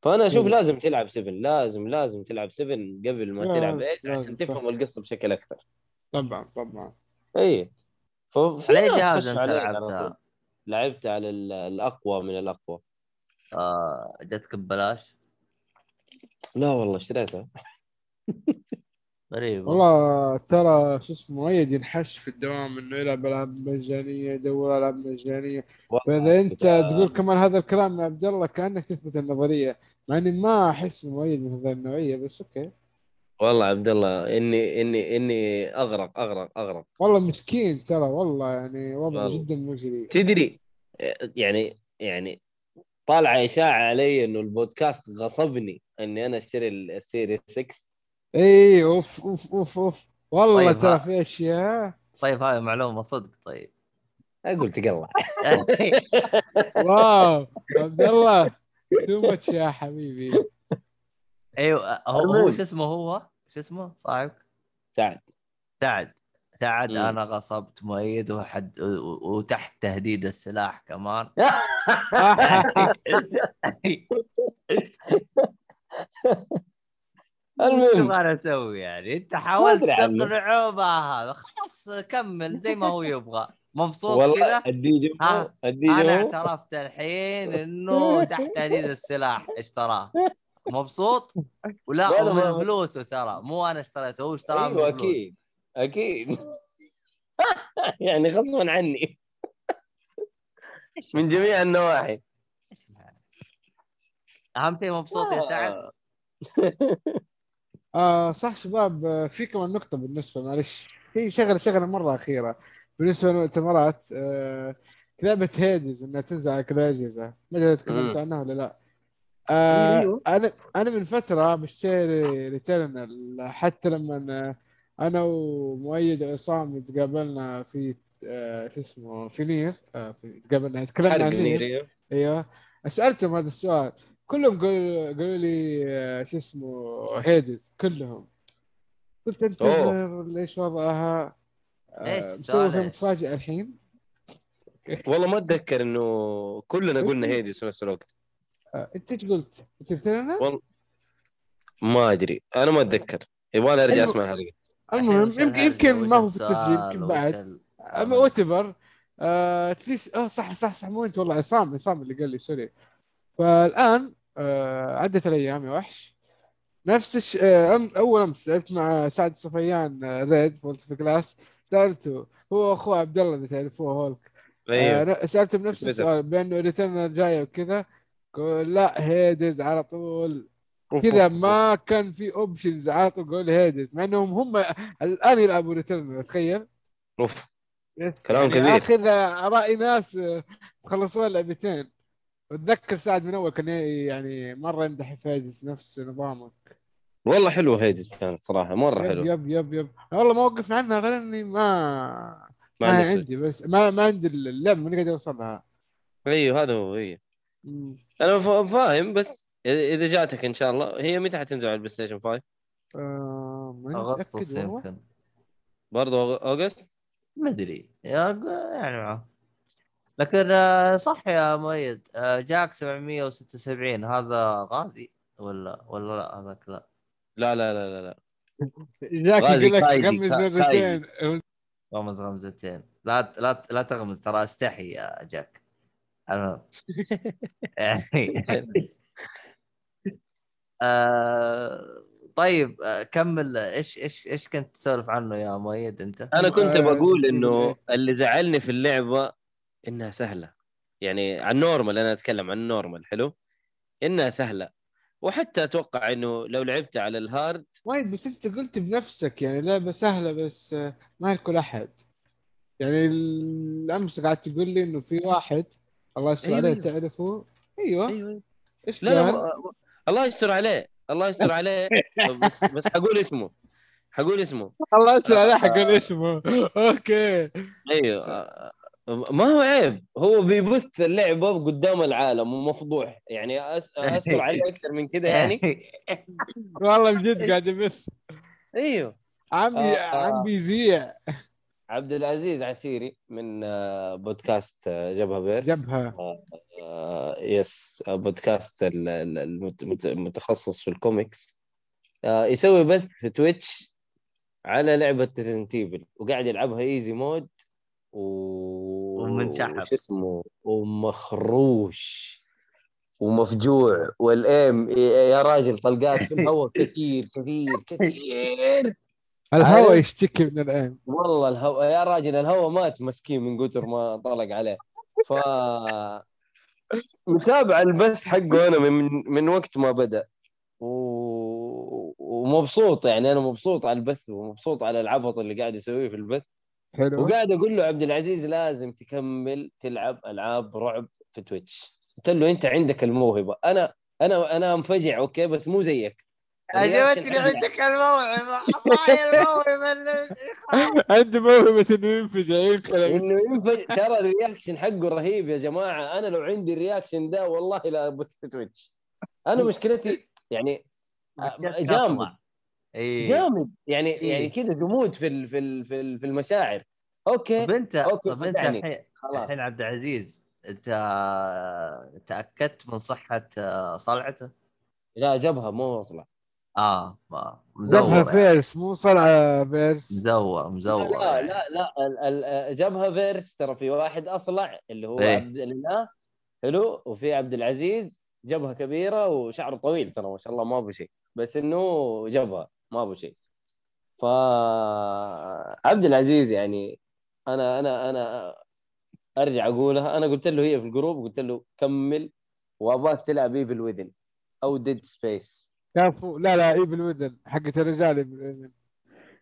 فأنا أشوف. لازم تلعب 7 لازم لازم تلعب 7 قبل ما تلعب 8 لازم، عشان. تفهم القصة بشكل أكثر. طبعا طبعا. إي. ففي على جهاز أنت. لعبتها؟ لعبت على ال- الأقوى من الأقوى. آه جتك ببلاش؟ لا والله اشتريتها. غريب. والله ترى شو اسمه مؤيد ينحش في الدوام إنه يلعب ألعاب مجانية يدور ألعاب مجانية. فإذا أنت تقول كمان هذا الكلام يا عبد الله كأنك تثبت النظرية. مع اني ما أحس مؤيد من هذه النوعية بس أوكي. والله عبد الله إني إني إني أغرق أغرق أغرق. والله مسكين ترى والله يعني وضعه والله. جدا مزري تدري يعني يعني طالعه إشاعة علي إنه البودكاست غصبني إني أنا أشتري ال Series S اي أوف أوف أوف أوف. والله طيب، ترى. في أشياء. طيب هاي معلومة صدق طيب. أقول تقلع. wow عبد الله. too much يا حبيبي. أيوه هو هو شو اسمه هو؟ شو اسمه؟ صاحبك سعد. سعد. سعد مم. أنا غصبت مؤيد وحد وتحت تهديد السلاح كمان. المهم. شو أنا أسوي يعني؟ أنت حاولت. تقنعه بهذا خلاص كمل زي ما هو يبغى. مبسوط والله كذا الدي الدي أنا اعترفت الحين إنه تحت تهديد السلاح اشتراه مبسوط؟ ولا لا، لا، ومن ما- فلوسه ترى مو أنا اشتريته هو اشتراه أيوه من فلوسه أكيد أكيد. يعني غصبا عني. من جميع النواحي. أهم شيء مبسوط يا سعد؟ آه. صح شباب آه، في كمان نقطة بالنسبة معلش في شغلة شغلة مرة أخيرة. بالنسبة للمؤتمرات آه لعبة Hades إنها تنزل على كل الأجهزة ما أدري تكلمت مم. عنها ولا لا. آه أيوه. أنا أنا من فترة بشتري Returnal. حتى لما أنا ومؤيد وعصام تقابلنا في آه شو اسمه في Nier آه في تقابلنا تكلمنا عن Nier. أيوه. سألتهم هذا السؤال. كلهم قالوا قالوا لي آه، شو اسمه Hades كلهم. قلت انتظر ليش وضعها؟ آه، مسوي فيها إيش؟ متفاجئ الحين. والله ما أتذكر إنه كلنا قلنا Hades في نفس الوقت. آه، إنت إيش قلت؟ قلت لنا؟ والله ما أدري. أنا ما أتذكر. يبغى أرجع أسمع الحلقة. المهم يمكن؟ يمكن ما هو في التسجيل؟ يمكن بعد. whatever at least آه صح صح صح مو أنت والله عصام عصام اللي قال لي sorry. فالآن آه عدت الأيام يا وحش. نفس الش... آه أم- أول أمس لعبت مع سعد الصفيان آه ريد فولت في كلاس سالته هو أخوه عبد الله اللي تعرفوه هولك أيوه آه سالته بنفس. السؤال بانه ريتيرنر جاية وكذا قول لا هيدز على طول كذا. ما كان في اوبشنز على طول قول هيدز مع إنهم هم الآن يلعبوا ريتيرنر تخيل أوف يس. كلام يعني كبير. آخذ راي ناس آه، خلصوا لعبتين واتذكر سعد من أول كان يعني مرة يمدح في Hades نفس نظامك والله حلو Hades كانت صراحة مرة yep حلو. yep yep yep. والله ما وقفنا عنها غير إني ما ما ما. عندي بس ما ما عندي اللعبة ماني قادر اوصل لها أيوه هذا هو هي مم. أنا فا- فاهم بس إذا جاتك إن شاء الله. هي متى حتنزل على ال PlayStation 5 آه أغسطس. يمكن. برضه August ما أدري. يا- يعني معه لكن آه، صح يا مؤيد. آه، جاك 776 هذا غازي ولا ولا لا؟ هذاك لا. لا لا لا لا, لا. جاك يقول لك غمز مرتين غمز غمزتين. لا لا لا تغمز ترى استحي يا جاك. المهم. يعني آه، طيب آه، كمل. إيش إيش إيش كنت تسولف عنه يا مؤيد أنت؟ أنا كنت آه، بقول إنه. اللي زعلني في اللعبة إنها سهلة. يعني عن ال normal أنا أتكلم عن ال normal حلو؟ إنها سهلة. وحتى أتوقع إنه لو لعبت على ال hard وايد بس أنت قلت بنفسك يعني لعبة سهلة بس آه، ما لكل أحد. يعني الأمس قعدت تقول لي إنه في واحد الله يستر أيوة، عليه أيوة. تعرفه. أيوه. أيوه. إيش لا لا؟ ما- الله يستر عليه الله يستر عليه. بس بس حقول اسمه حقول اسمه. الله يستر عليه حق اسمه. okay. أيوه آه، ما هو عيب هو بيبث اللعبه قدام العالم ومفضوح. يعني أس... اذكر عليه أكثر من كذا يعني. والله بجد قاعد يبث. أيوه. عم آه. عم بيذيع عبد العزيز عسيري من آه، بودكاست آه، جبهة فيرس. جبهة. آه، yes آه، بودكاست ال- ال- المت- مت- المتخصص في الكوميكس. آه، يسوي بث في تويتش على لعبة Resident وقاعد يلعبها easy mode و... ومنشحب. وش اسمه؟ ومخروش. ومفجوع. وال aim يا راجل طلقات في الهواء كثير كثير كثير. الهواء؟ يشتكي من الان والله الهواء يا راجل الهواء مات مسكين من كثر ما طلق عليه. ف متابع البث حقه أنا من من وقت ما بدأ. و... ومبسوط يعني أنا مبسوط على البث ومبسوط على العبط اللي قاعد يسويه في البث. حلو. وقاعد أقول له عبد العزيز لازم تكمل تلعب ألعاب رعب في تويتش. قلت له أنت عندك الموهبة. أنا أنا أنا أنفجع okay؟ بس مو زيك. عجبتني عندك الموعظه والله الموعظه عنده موهبة إنه ينفجع ينفجع. إنه ينفجع. ترى ال reaction حقه رهيب يا جماعة. أنا لو عندي ال reaction ده والله لا في تويتش. أنا مشكلتي يعني جامد. اي جامد يعني إيه. يعني كذا جمود في ال- في ال- في ال- في المشاعر أوكي طب انت أوكي، طب أنت. الحين خلاص الحين عبد العزيز أنت تأكدت من صحة آه، صلعته؟ لا جبهة مو وصله آه ما جبهة مزور يعني. فيرس مو صلعة فيرس مزور مزور لا. لا لا ال- ال- جبهة فيرس ترى في واحد أصلع اللي هو إيه. عبد الاله حلو وفي عبد العزيز جبهة كبيرة وشعره طويل ترى ما شاء الله ما ابو شيء بس إنه جبهة ما ابو شيء. ف عبد العزيز يعني أنا أنا أنا أرجع اقولها أنا قلت له هي في ال group قلت له كمل وأبغاك تلعب Evil Within أو Dead Space كفو لا لا Evil Within حقت الرجال.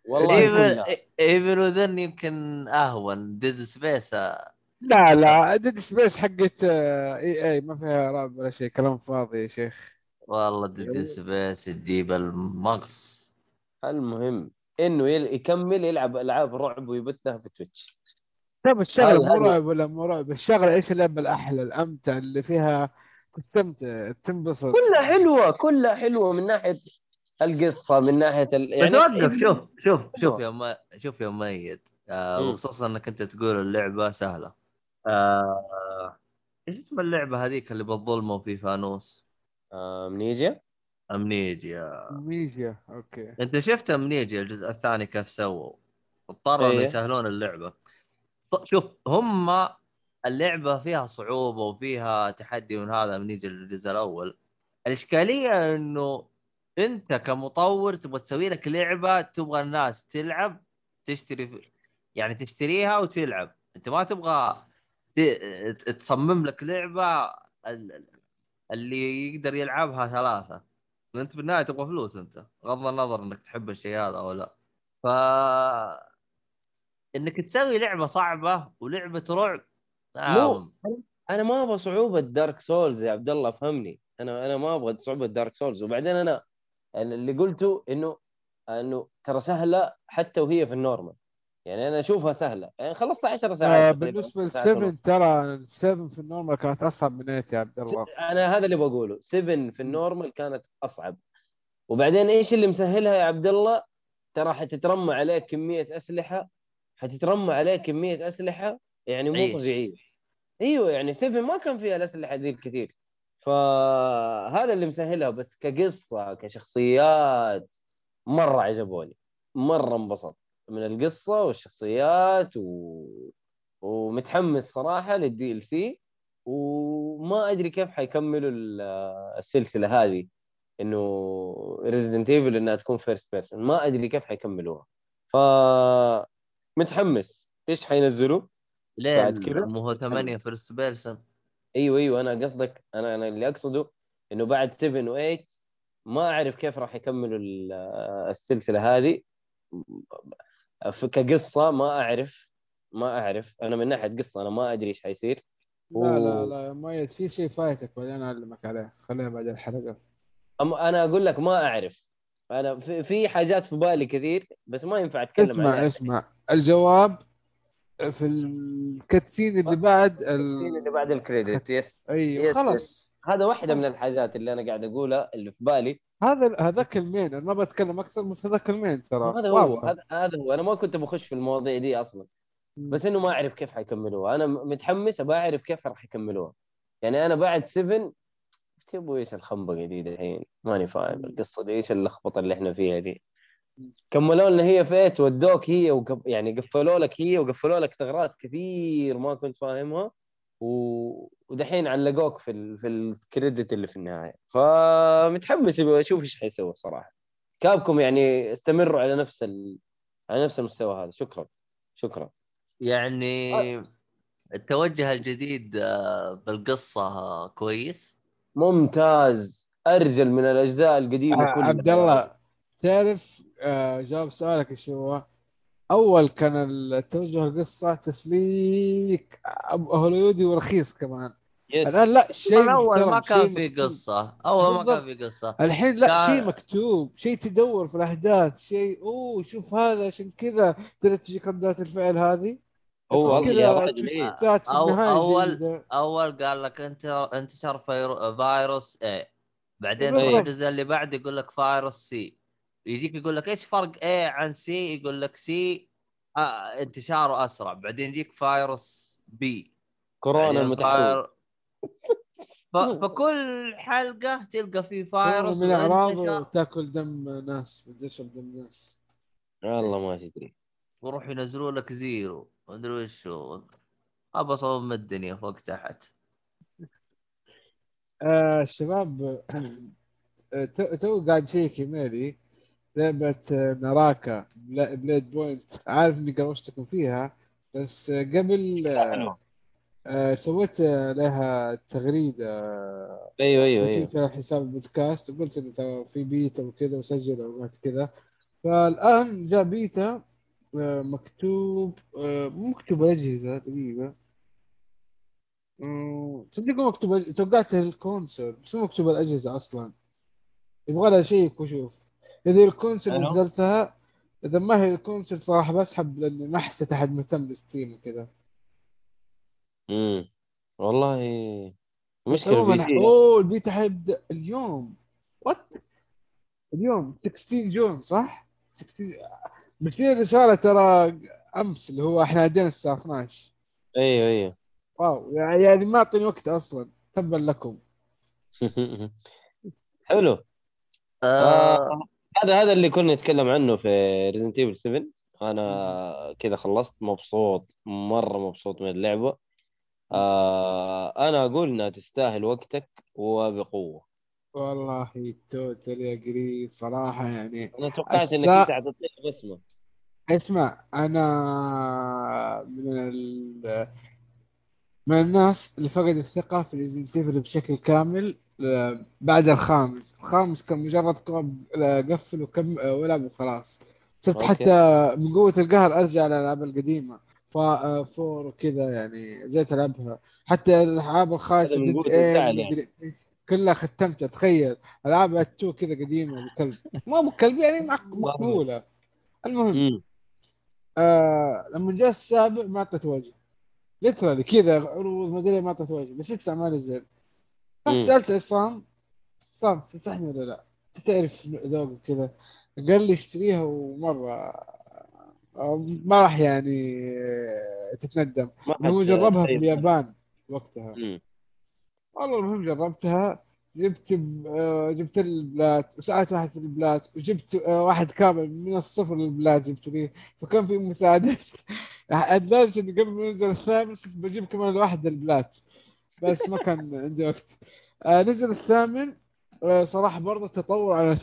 والله Evil Evil Within يمكن أهون. Dead Space لا لا Dead Space حقت آه، إي إي ما فيها رعب ولا شيء كلام فاضي يا شيخ. والله Dead Space تجيب المغص المهم إنه يل- يكمل يلعب ألعاب رعب ويبثها في تويتش. طيب الشغله مو رعب ولا مو رعب الشغلة إيش اللعبة الأحلى الأمتع اللي فيها تستمتع تنبسط؟ كلها حلوة كلها حلوة من ناحية القصة من ناحية ال... يعني بس وقف شوف شوف شوف. يا ما شوف يا مؤيد آه. وخصوصا إنك أنت تقول اللعبة سهلة. آه إيش اسم اللعبة هذيك اللي بالظلمة وفي فانوس؟ أمنيجيا. أمنيجيا أوكي. أنت شفت أمنيجيا الجزء الثاني كيف سووا؟ اضطروا إيه. يسهلون اللعبة. شوف هم اللعبة فيها صعوبة وفيها تحدي من هذا أمنيجيا الجزء الأول. الإشكالية إنه أنت كمطور تبغى تسوي لك لعبة تبغى الناس تلعب تشتري يعني تشتريها وتلعب. أنت ما تبغى تصمم لك لعبة ال- اللي يقدر يلعبها ثلاثة. أنت بالنهايه تبغى فلوس أنت بغض النظر إنك تحب الشيء هذا أو لا. ف إنك تسوي لعبة صعبة ولعبة رعب مو أنا ما أبغى صعوبة Dark Souls يا عبد الله فهمني. أنا أنا ما أبغى صعوبة Dark Souls وبعدين أنا اللي قلته إنه إنه ترى سهلة حتى وهي في ال normal. يعني أنا أشوفها سهلة. يعني خلصت 10 آه ساعات بالنسبة ساعة ل7 ترى 7 في ال normal كانت أصعب من 8 يا عبد الله. أنا هذا اللي بقوله. 7 في ال normal كانت أصعب. وبعدين إيش اللي مسهلها يا عبد الله؟ ترى حتترمى عليك كمية أسلحة. حتترمى عليك كمية أسلحة يعني مو. طبيعية. أيوه يعني 7 ما كان فيها الأسلحة ذي كثير. فهذا اللي مسهلها. بس كقصة كشخصيات مرة عجبوني. مرة انبسط من القصة والشخصيات و... ومتحمس صراحة لل DLC وما أدري كيف حيكملوا ال- السلسلة هذه. إنه Resident Evil إنها تكون first person ما أدري كيف حيكملوها. ف متحمس. إيش حينزلوا ليه بعد كذا؟ مو هو ثمانية. first person أيوه أيوه أنا قصدك أنا أنا اللي أقصده إنه بعد 7 و8 ما أعرف كيف راح يكملوا ال- السلسلة هذه. كقصة ما أعرف ما أعرف. أنا من ناحية قصة أنا ما أدري إيش حيصير. لا لا و- لا ما في شيء فايتك بعدين أعلمك عليه. خليها بعد الحلقة. أم- أنا أقول لك ما أعرف. أنا في, في حاجات في بالي كثير بس ما ينفع أتكلم اسمع عنها اسمع. الجواب في ال cutscene اللي بعد ال... اللي بعد ال credit yes أيوه yes، خلاص. هذا واحدة من الحاجات اللي أنا قاعد أقولها اللي في بالي. هذا هذاك المين أنا ما بتكلم أكثر بس هذاك المين ترى. هذا هو. هذا هو. أنا ما كنت بخش في المواضيع دي أصلا. بس إنه ما أعرف كيف حيكملوها. أنا متحمس أبغى أعرف كيف راح يكملوها. يعني أنا بعد 7 تبغوا إيش الخنبقة دي الحين ماني فاهم القصة دي إيش اللخبطة اللي إحنا فيها دي؟ كملوا لنا هي في 8 ودوك هي وقف... يعني قفلوا لك هي وقفلوا لك ثغرات كثير ما كنت فاهمها. ودحين علقوك في ال... في الكريدت اللي في النهاية. فمتحمس أشوف إيش حيسوي صراحة كابكم يعني استمروا على نفس ال... على نفس المستوى هذا. شكرا. شكرا. يعني التوجه الجديد آه، بالقصة آه، كويس؟ ممتاز. أرجل من الأجزاء القديمة آه، كلها. عبد الله تعرف آه، جواب سؤالك إيش هو؟ أول كان التوجه القصة تسليك هوليودي ورخيص كمان. yes. الآن لا شيء محترم ما كان في. قصة. أول ما كان. في قصة. الحين لا كان- شيء مكتوب شيء تدور في الأحداث شيء أوه شوف هذا عشان كذا تقدر تجيك ردات الفعل هذه. هو يا إيه. تويستات في أو- جيدة. اول قال لك أنت انتشر فيرو... فيروس اي بعدين الجزء اللي بعده يقول لك فيروس C يجيك يقول لك إيش فرق A عن C يقول لك C آه انتشاره أسرع. بعدين يجيك فيروس B كورونا بعدين المتحول ف... فكل حلقة تلقى في فيروس من اعراضه تاكل دم ناس تشرب دم ناس. والله ما تدري. ويروح ينزلوا لك Zero. ما أدري وش هو ابى اصوم الدنيا فوق تحت. آه الشباب آه، تو تو قاعد شيك ايميلي لعبة آه، Naraka Bladepoint. عارف إني قروشتكم فيها بس قبل آه، آه، سويت لها تغريدة. آه، أيوه أيوه. أيوه على حساب البودكاست وقلت إنه ترى في بيتا وكذا وسجل اوقات كذا. فالآن جاء بيتا آه، مكتوب آه، مو مكتوب الاجهزه دقيقة. تصدقوا مكتوب توقعت ال console بس مو مكتوب الأجهزة أصلا. يبغى لها شيء وشوف. إذا ال console ألو؟ نزلتها إذا ما هي ال console صراحة بسحب لاني ما حسيت أحد مهتم ب Steam وكذا. امم والله عموما ال PC أوه البيتا حيبدا اليوم. what اليوم؟ 16 June صح؟ 16 مرسلين رساله ترى أمس اللي هو إحنا عدينا الساعة 12 أيوه أيوه. wow يعني ما أعطيني وقت أصلا. تبا لكم. حلو. آه. هذا هذا اللي كنا نتكلم عنه في Resident Evil 7 أنا كذا خلصت مبسوط مرة مبسوط من اللعبة. آه أنا أقول إنها تستاهل وقتك وبقوة. والله totally agree صراحة يعني. أنا توقعت إنك السا- انت حتطيح باسمه. اسمع أنا من ال... من الناس اللي فقد الثقة في Resident Evil بشكل كامل. بعد الخامس. الخامس كان مجرد قفل وكم ولعب وخلاص. صرت. حتى من قوة القهر أرجع للألعاب القديمة. آه، four وكذا يعني جيت ألعبها. حتى الألعاب إيه الزعل يعني. كلها ختمتها. تخيل. ألعاب اتو كذا قديمة ابو كلب ما ابو كلب يعني مقبولة. المهم آه لما جاء السابع ما أعطيت وجه. ليترالي كذا عروض ما أدري ما أعطيت وجه. بس لسه ما نزل. رحت. سألت عصام عصام تنصحني ولا لا؟ تعرف ذوق وكذا قال لي اشتريها ومرة ما راح يعني تتندم هو جربها في. اليابان وقتها مم. والله المهم جربتها جبت آه، جبت ال plat وساعدت واحد في ال plat وجبت آه، واحد كامل من الصفر لل plat جبت لي فكان في مساعدات اني قبل ما ينزل الثامن بجيب كمان واحد ال plat بس ما كان عندي وقت. آه، نزل الثامن. آه، صراحة برضه تطور على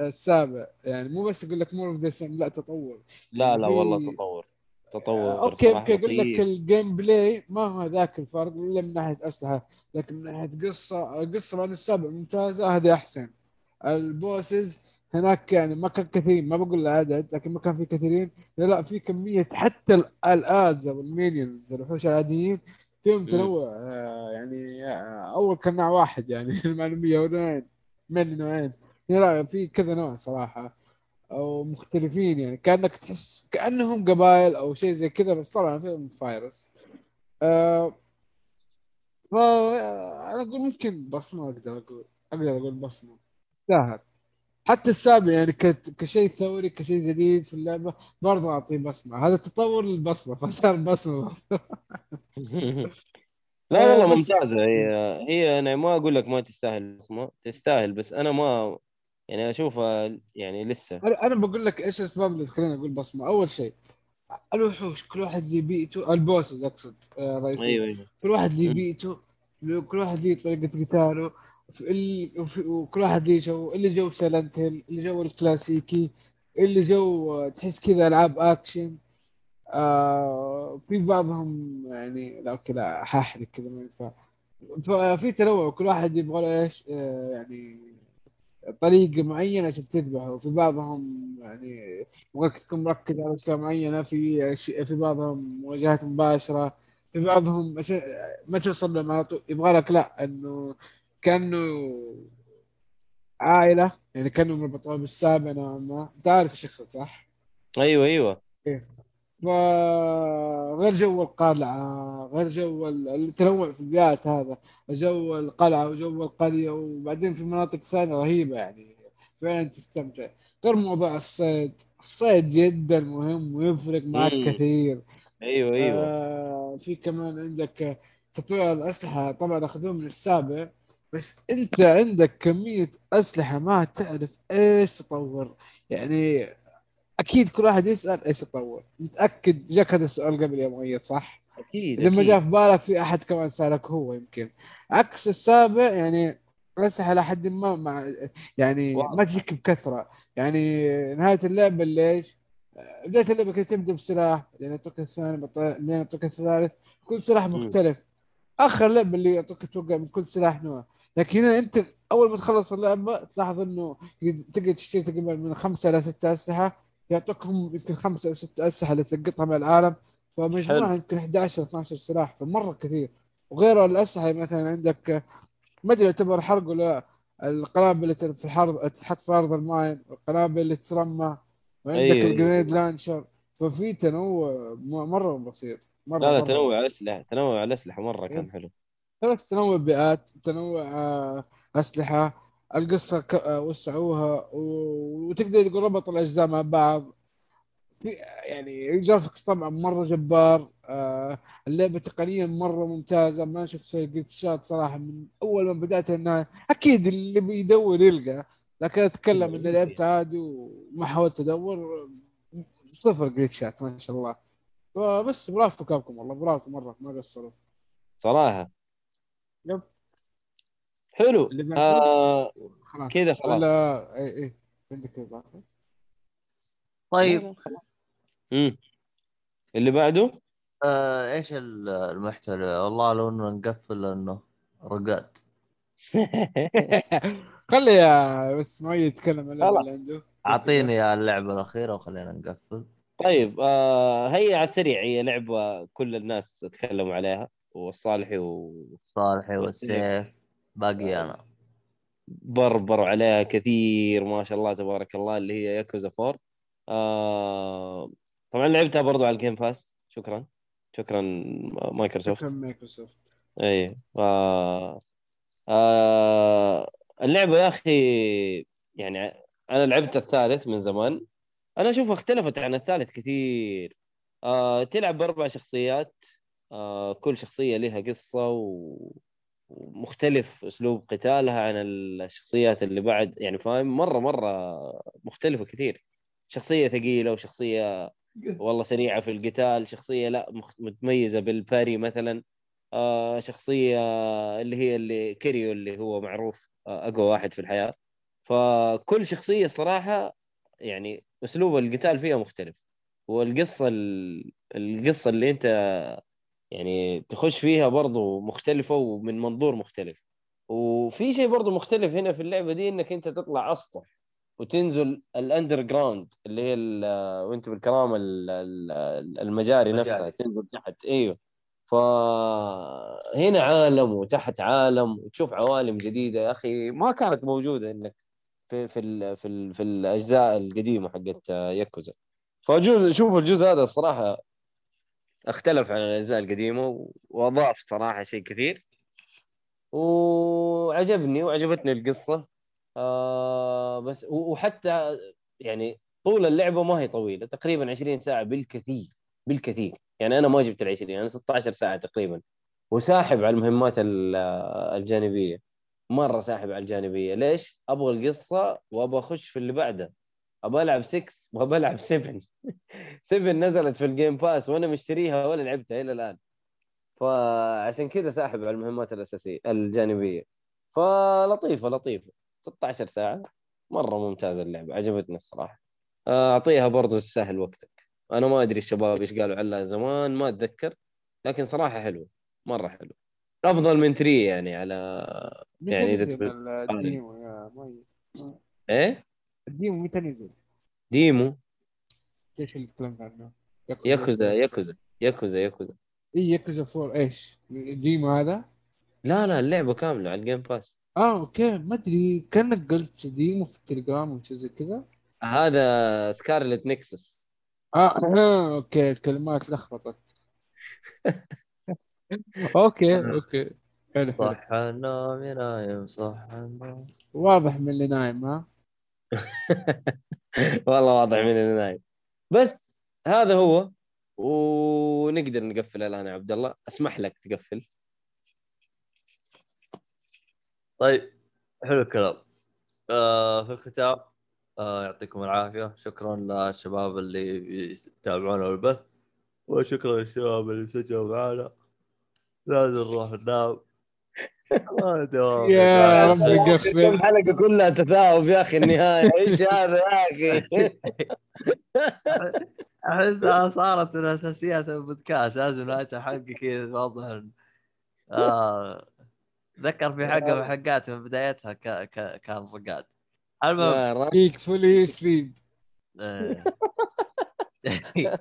السابع. يعني مو بس أقول لك more of the لا تطور. لا لا في- والله تطور. تطور أوكي صراحة أوكي أقول لك. ال gameplay ما هو ذاك الفرق إلا من ناحية أسلحة لكن من ناحية قصة القصة بعد السابع ممتازة هذه أحسن. ال bosses هناك يعني ما كان كثيرين ما بقول العدد لكن ما كان في كثيرين. لا لا في كمية حتى ال- ال adds أو ال minions الوحوش العاديين فيهم تنوع آه، يعني آه، أول كان نوع واحد يعني المعلوميه ونوعين من نوعين. لا لا في كذا نوع صراحة أو مختلفين يعني. كأنك تحس كأنهم قبائل أو شيء زي كذا بس طبعا فيهم فايروس. آه فانا أقول ممكن بصمة أقدر أقول أقدر أقول بصمة. سهل حتى السابع يعني كشيء ثوري كشيء جديد في اللعبة برضه أعطيه بصمة. هذا تطور للبصمه فصار بصمة. لا والله بس- ممتازة. هي هي أنا ما أقول لك ما تستاهل اسمه تستاهل بس أنا ما يعني أشوفها يعني لسه. أنا بقول لك إيش الأسباب اللي تخليني أقول بصمة؟ أول شيء الوحوش. كل واحد زي بيئته ال bosses أقصد آه رئيسي أيوه أيوه. كل واحد مم. بيئته كل واحد ليه طريقة قتاله. وكل واحد ليه جو اللي جو Silent Hill اللي جو الكلاسيكي اللي جو آه، تحس كذا ألعاب أكشن. آه في بعضهم يعني لا أوكي لا حاحرق كذا ما ينفع. ففي تنوع كل واحد يبغى له آه يعني طريقة معينة عشان تذبحه. وفي بعضهم يعني يبغاك تكون مركز على أشياء معينة في في بعضهم مواجهات مباشرة. في بعضهم ما توصل لهم على طول يبغى لك لا إنه كأنه عائلة يعني كأنه مربوطين بالسابع نوعا ما. أنت عارف إيش صح؟ أيوه أيوه. فغير جو القلعة غير جو ال- التنوع في البيئات هذا جو القلعة وجو القرية وبعدين في مناطق ثانية رهيبة يعني فعلا تستمتع. غير موضوع الصيد الصيد جدا مهم ويفرق معك مم. كثير. أيوه أيوه. آه في كمان عندك تطوير الأسلحة طبعا أخذوه من السابع. بس أنت عندك كمية أسلحة ما تعرف إيش تطور يعني أكيد كل واحد يسأل إيش تطور متأكد جاك هذا السؤال قبل يا مؤيد صح؟ أكيد إذا ما أكيد. جاء في بالك في أحد كمان سألك هو يمكن عكس السابع يعني الأسلحة لحد ما مع يعني. ما تجيك بكثرة يعني نهاية اللعبة ليش؟ بداية اللعبة كنت تبدأ بسلاح بعدين يعطوك الثاني بعدين يعطوك الثالث كل سلاح. مختلف آخر لعبة اللي يعطوك توقع من كل سلاح نوع لكن هنا أنت أول ما تخلص اللعبة تلاحظ إنه تقدر تشتري تقريبا من خمسة إلى ستة أسلحة يعطوكم يمكن خمسة أو ستة أسلحة اللي تلقطها من العالم فمجموعة حلو. يمكن 11 12 سلاح فمرة كثير وغير الأسلحة مثلا عندك ما أدري يعتبر حرق ولا لا القنابل اللي في الحرب تتحط في أرض ال mine والقنابل اللي ترمى وعندك أيوة. ال grenade launcher ففي تنوع م- مرة بسيط مرة لا لا تنوع. الأسلحة تنوع الأسلحة مرة كان حلو بس تنوع بيئات تنوع آه، أسلحة القصة آه، وسعوها وتقدر تقول ربط الأجزاء مع بعض. يعني ال graphics طبعا مرة جبار آه، اللعبة تقنيا مرة ممتازة. ما شفت glitch ات صراحة من أول ما بدأت النهايه أكيد اللي بيدور يلقى لكن أتكلم اني لعبت عادي وما حاولت أدور صفر glitch ات ما شاء الله. فبس برافو Capcom والله برافو مرة ما قصروا. صراحة. yep. حلو؟ آه خلاص. كذا خلاص. ولا اي اي عندك اضافه طيب. امم اللي بعده؟ آه إيش ال- المحتوى؟ والله لو إنه نقفل لأنه رقاد خلي يا بس ما يتكلم خلاص. اللي عنده. أعطيني اللعبة الأخيرة وخلينا نقفل. طيب آه هي على السريع هي لعبة كل الناس تكلموا عليها. والصالحي صالحي والسيف. باقي أنا. وبربروا عليها كثير ما شاء الله تبارك الله اللي هي ياكوزا 4 آه طبعا لعبتها برضو على ال Game Pass شكرا. شكرا مايكروسوفت. شكرا مايكروسوفت. اي ف آه اللعبة يا أخي يعني أنا لعبت الثالث من زمان. أنا اشوفها اختلفت عن الثالث كثير. آه تلعب بأربع شخصيات. آه كل شخصية لها قصة و... ومختلف أسلوب قتالها عن الشخصيات اللي بعد. يعني فاهم؟ مرة مرة مختلفة كثير. شخصية ثقيلة وشخصية والله سريعة في القتال شخصية لا متميزة بالباري مثلا. آه شخصية اللي هي اللي كيريو اللي هو معروف آه أقوى واحد في الحياة. فكل شخصية صراحة يعني أسلوب القتال فيها مختلف. والقصة ال- القصة اللي أنت يعني تخش فيها برضو مختلفة ومن منظور مختلف. وفي شيء برضو مختلف هنا في اللعبة دي إنك أنت تطلع أسطح وتنزل ال underground اللي هي وأنت بالكرامه ال- ال- المجاري مجاري. نفسها تنزل تحت. أيوه. فهنا عالم وتحت عالم وتشوف عوالم جديدة. يا أخي ما كانت موجودة إنك في في ال في ال في الأجزاء القديمة حقت ياكوزا. فجوز شوف الجزء هذا الصراحة اختلف عن الأجزاء القديمة وأضاف صراحة شيء كثير. وعجبني وعجبتني القصة. آه بس وحتى يعني طول اللعبة ما هي طويلة تقريبا 20 ساعة بالكثير بالكثير. يعني أنا ما جبت ال 20 أنا 16 ساعة تقريبا. وساحب على المهمات ال- الجانبية مرة ساحب على الجانبية. ليش؟ أبغى القصة وأبغى أخش في اللي بعده. أبغى ألعب 6 وابغى ألعب 7 7 نزلت في الجيم باس وأنا مشتريها ولا لعبتها إلى الآن. فعشان كذا ساحب على المهمات الأساسية الجانبية. فلطيفة لطيفة. 16 ساعة. مرة ممتازة اللعبة. عجبتني الصراحة. أعطيها برضو تستاهل وقتك. أنا ما أدري الشباب إيش قالوا عنها زمان ما أتذكر. لكن صراحة حلوة مرة حلو. أفضل من 3 يعني على يعني نزل تبي- إيه؟ ال demo متى نزل؟ demo. إيش اللي تكلمت عنه؟ ياكوزا ياكوزا ياكوزا ياكوزا. اي ياكوزا 4 إيش؟ ال demo هذا؟ لا لا اللعبة كاملة على ال Game Pass آه okay. ما أدري. كأنك قلت demo في التليجرام وشي زي كذا. هذا سكارلت نكسس آه آه، okay. الكلمات لخبطت. okay okay. حلو صح النوم نايم صح النوم. واضح من اللي نايم ها؟ والله واضح من اللي نايم بس هذا هو ونقدر نقفل الآن يا عبد الله. أسمح لك تقفل. طيب حلو الكلام. آه في الختام آه يعطيكم العافية. شكرا للشباب اللي يتابعونا البث وشكرا للشباب اللي سجلوا معنا. لازم نروح ننام. يا رب كم نقفل حلقة كلها تثاؤب يا أخي النهاية. إيش هذا يا أخي؟ احسها صارت من اساسيات البودكاست. لازم نهايه الحلقة كذا آه ذكر في حلقه من الحلقات من بدايتها ك... ك... كان رقاد المهم. يا رب. فيك فولي سليب آه.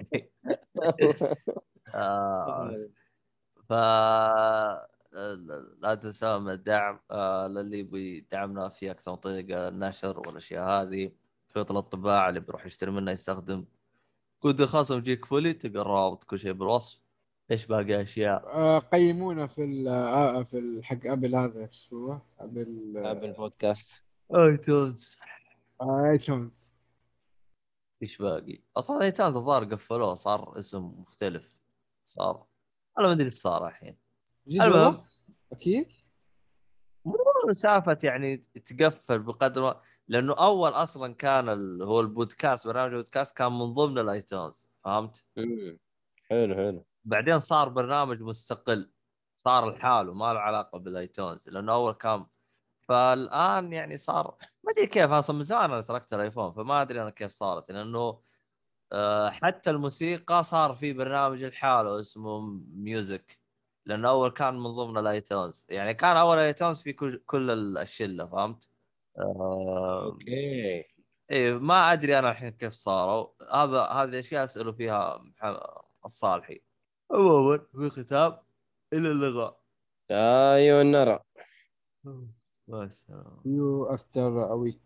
آه. ف لا تنسوا من الدعم آه للي يبي يدعمنا في أكثر من طريقه النشر والاشياء هذه خيوط الطباعه اللي بيروح يشتري منها يستخدم. كود الخاص يجيك فولي تلقى الروابط كل شيء بالوصف. إيش باقي أشياء؟ آه، قيمونا في ال آه، في حق أبل هذا إيش اسمه؟ أبل أبل Podcast. iTunes. iTunes. إيش باقي؟ أصلا iTunes الظاهر قفلوه صار اسم مختلف صار. أنا ما أدري إيش صار الحين. المهم. أكيد مو سالفة يعني تقفل بقدر لأنه أول أصلا كان ال... هو البودكاست برنامج البودكاست كان من ضمن ال iTunes فهمت؟ مم. حلو حلو بعدين صار برنامج مستقل صار لحاله ما له علاقة بال iTunes لأنه أول كان فالآن يعني صار ما أدري كيف أصلا من زمان أنا تركت الآيفون فما أدري أنا كيف صارت لأنه آه، حتى الموسيقى صار في برنامج لحاله اسمه Music لأنه أول كان من ضمن ال iTunes يعني كان أول iTunes في كل, كل الشله فهمت؟ آه okay. إيه ما أدري أنا الحين كيف صاروا. هذا هذه أشياء اساله فيها الصالحي. عموما في ختام. إلى اللقاء. أيوه نرى بس. you after a week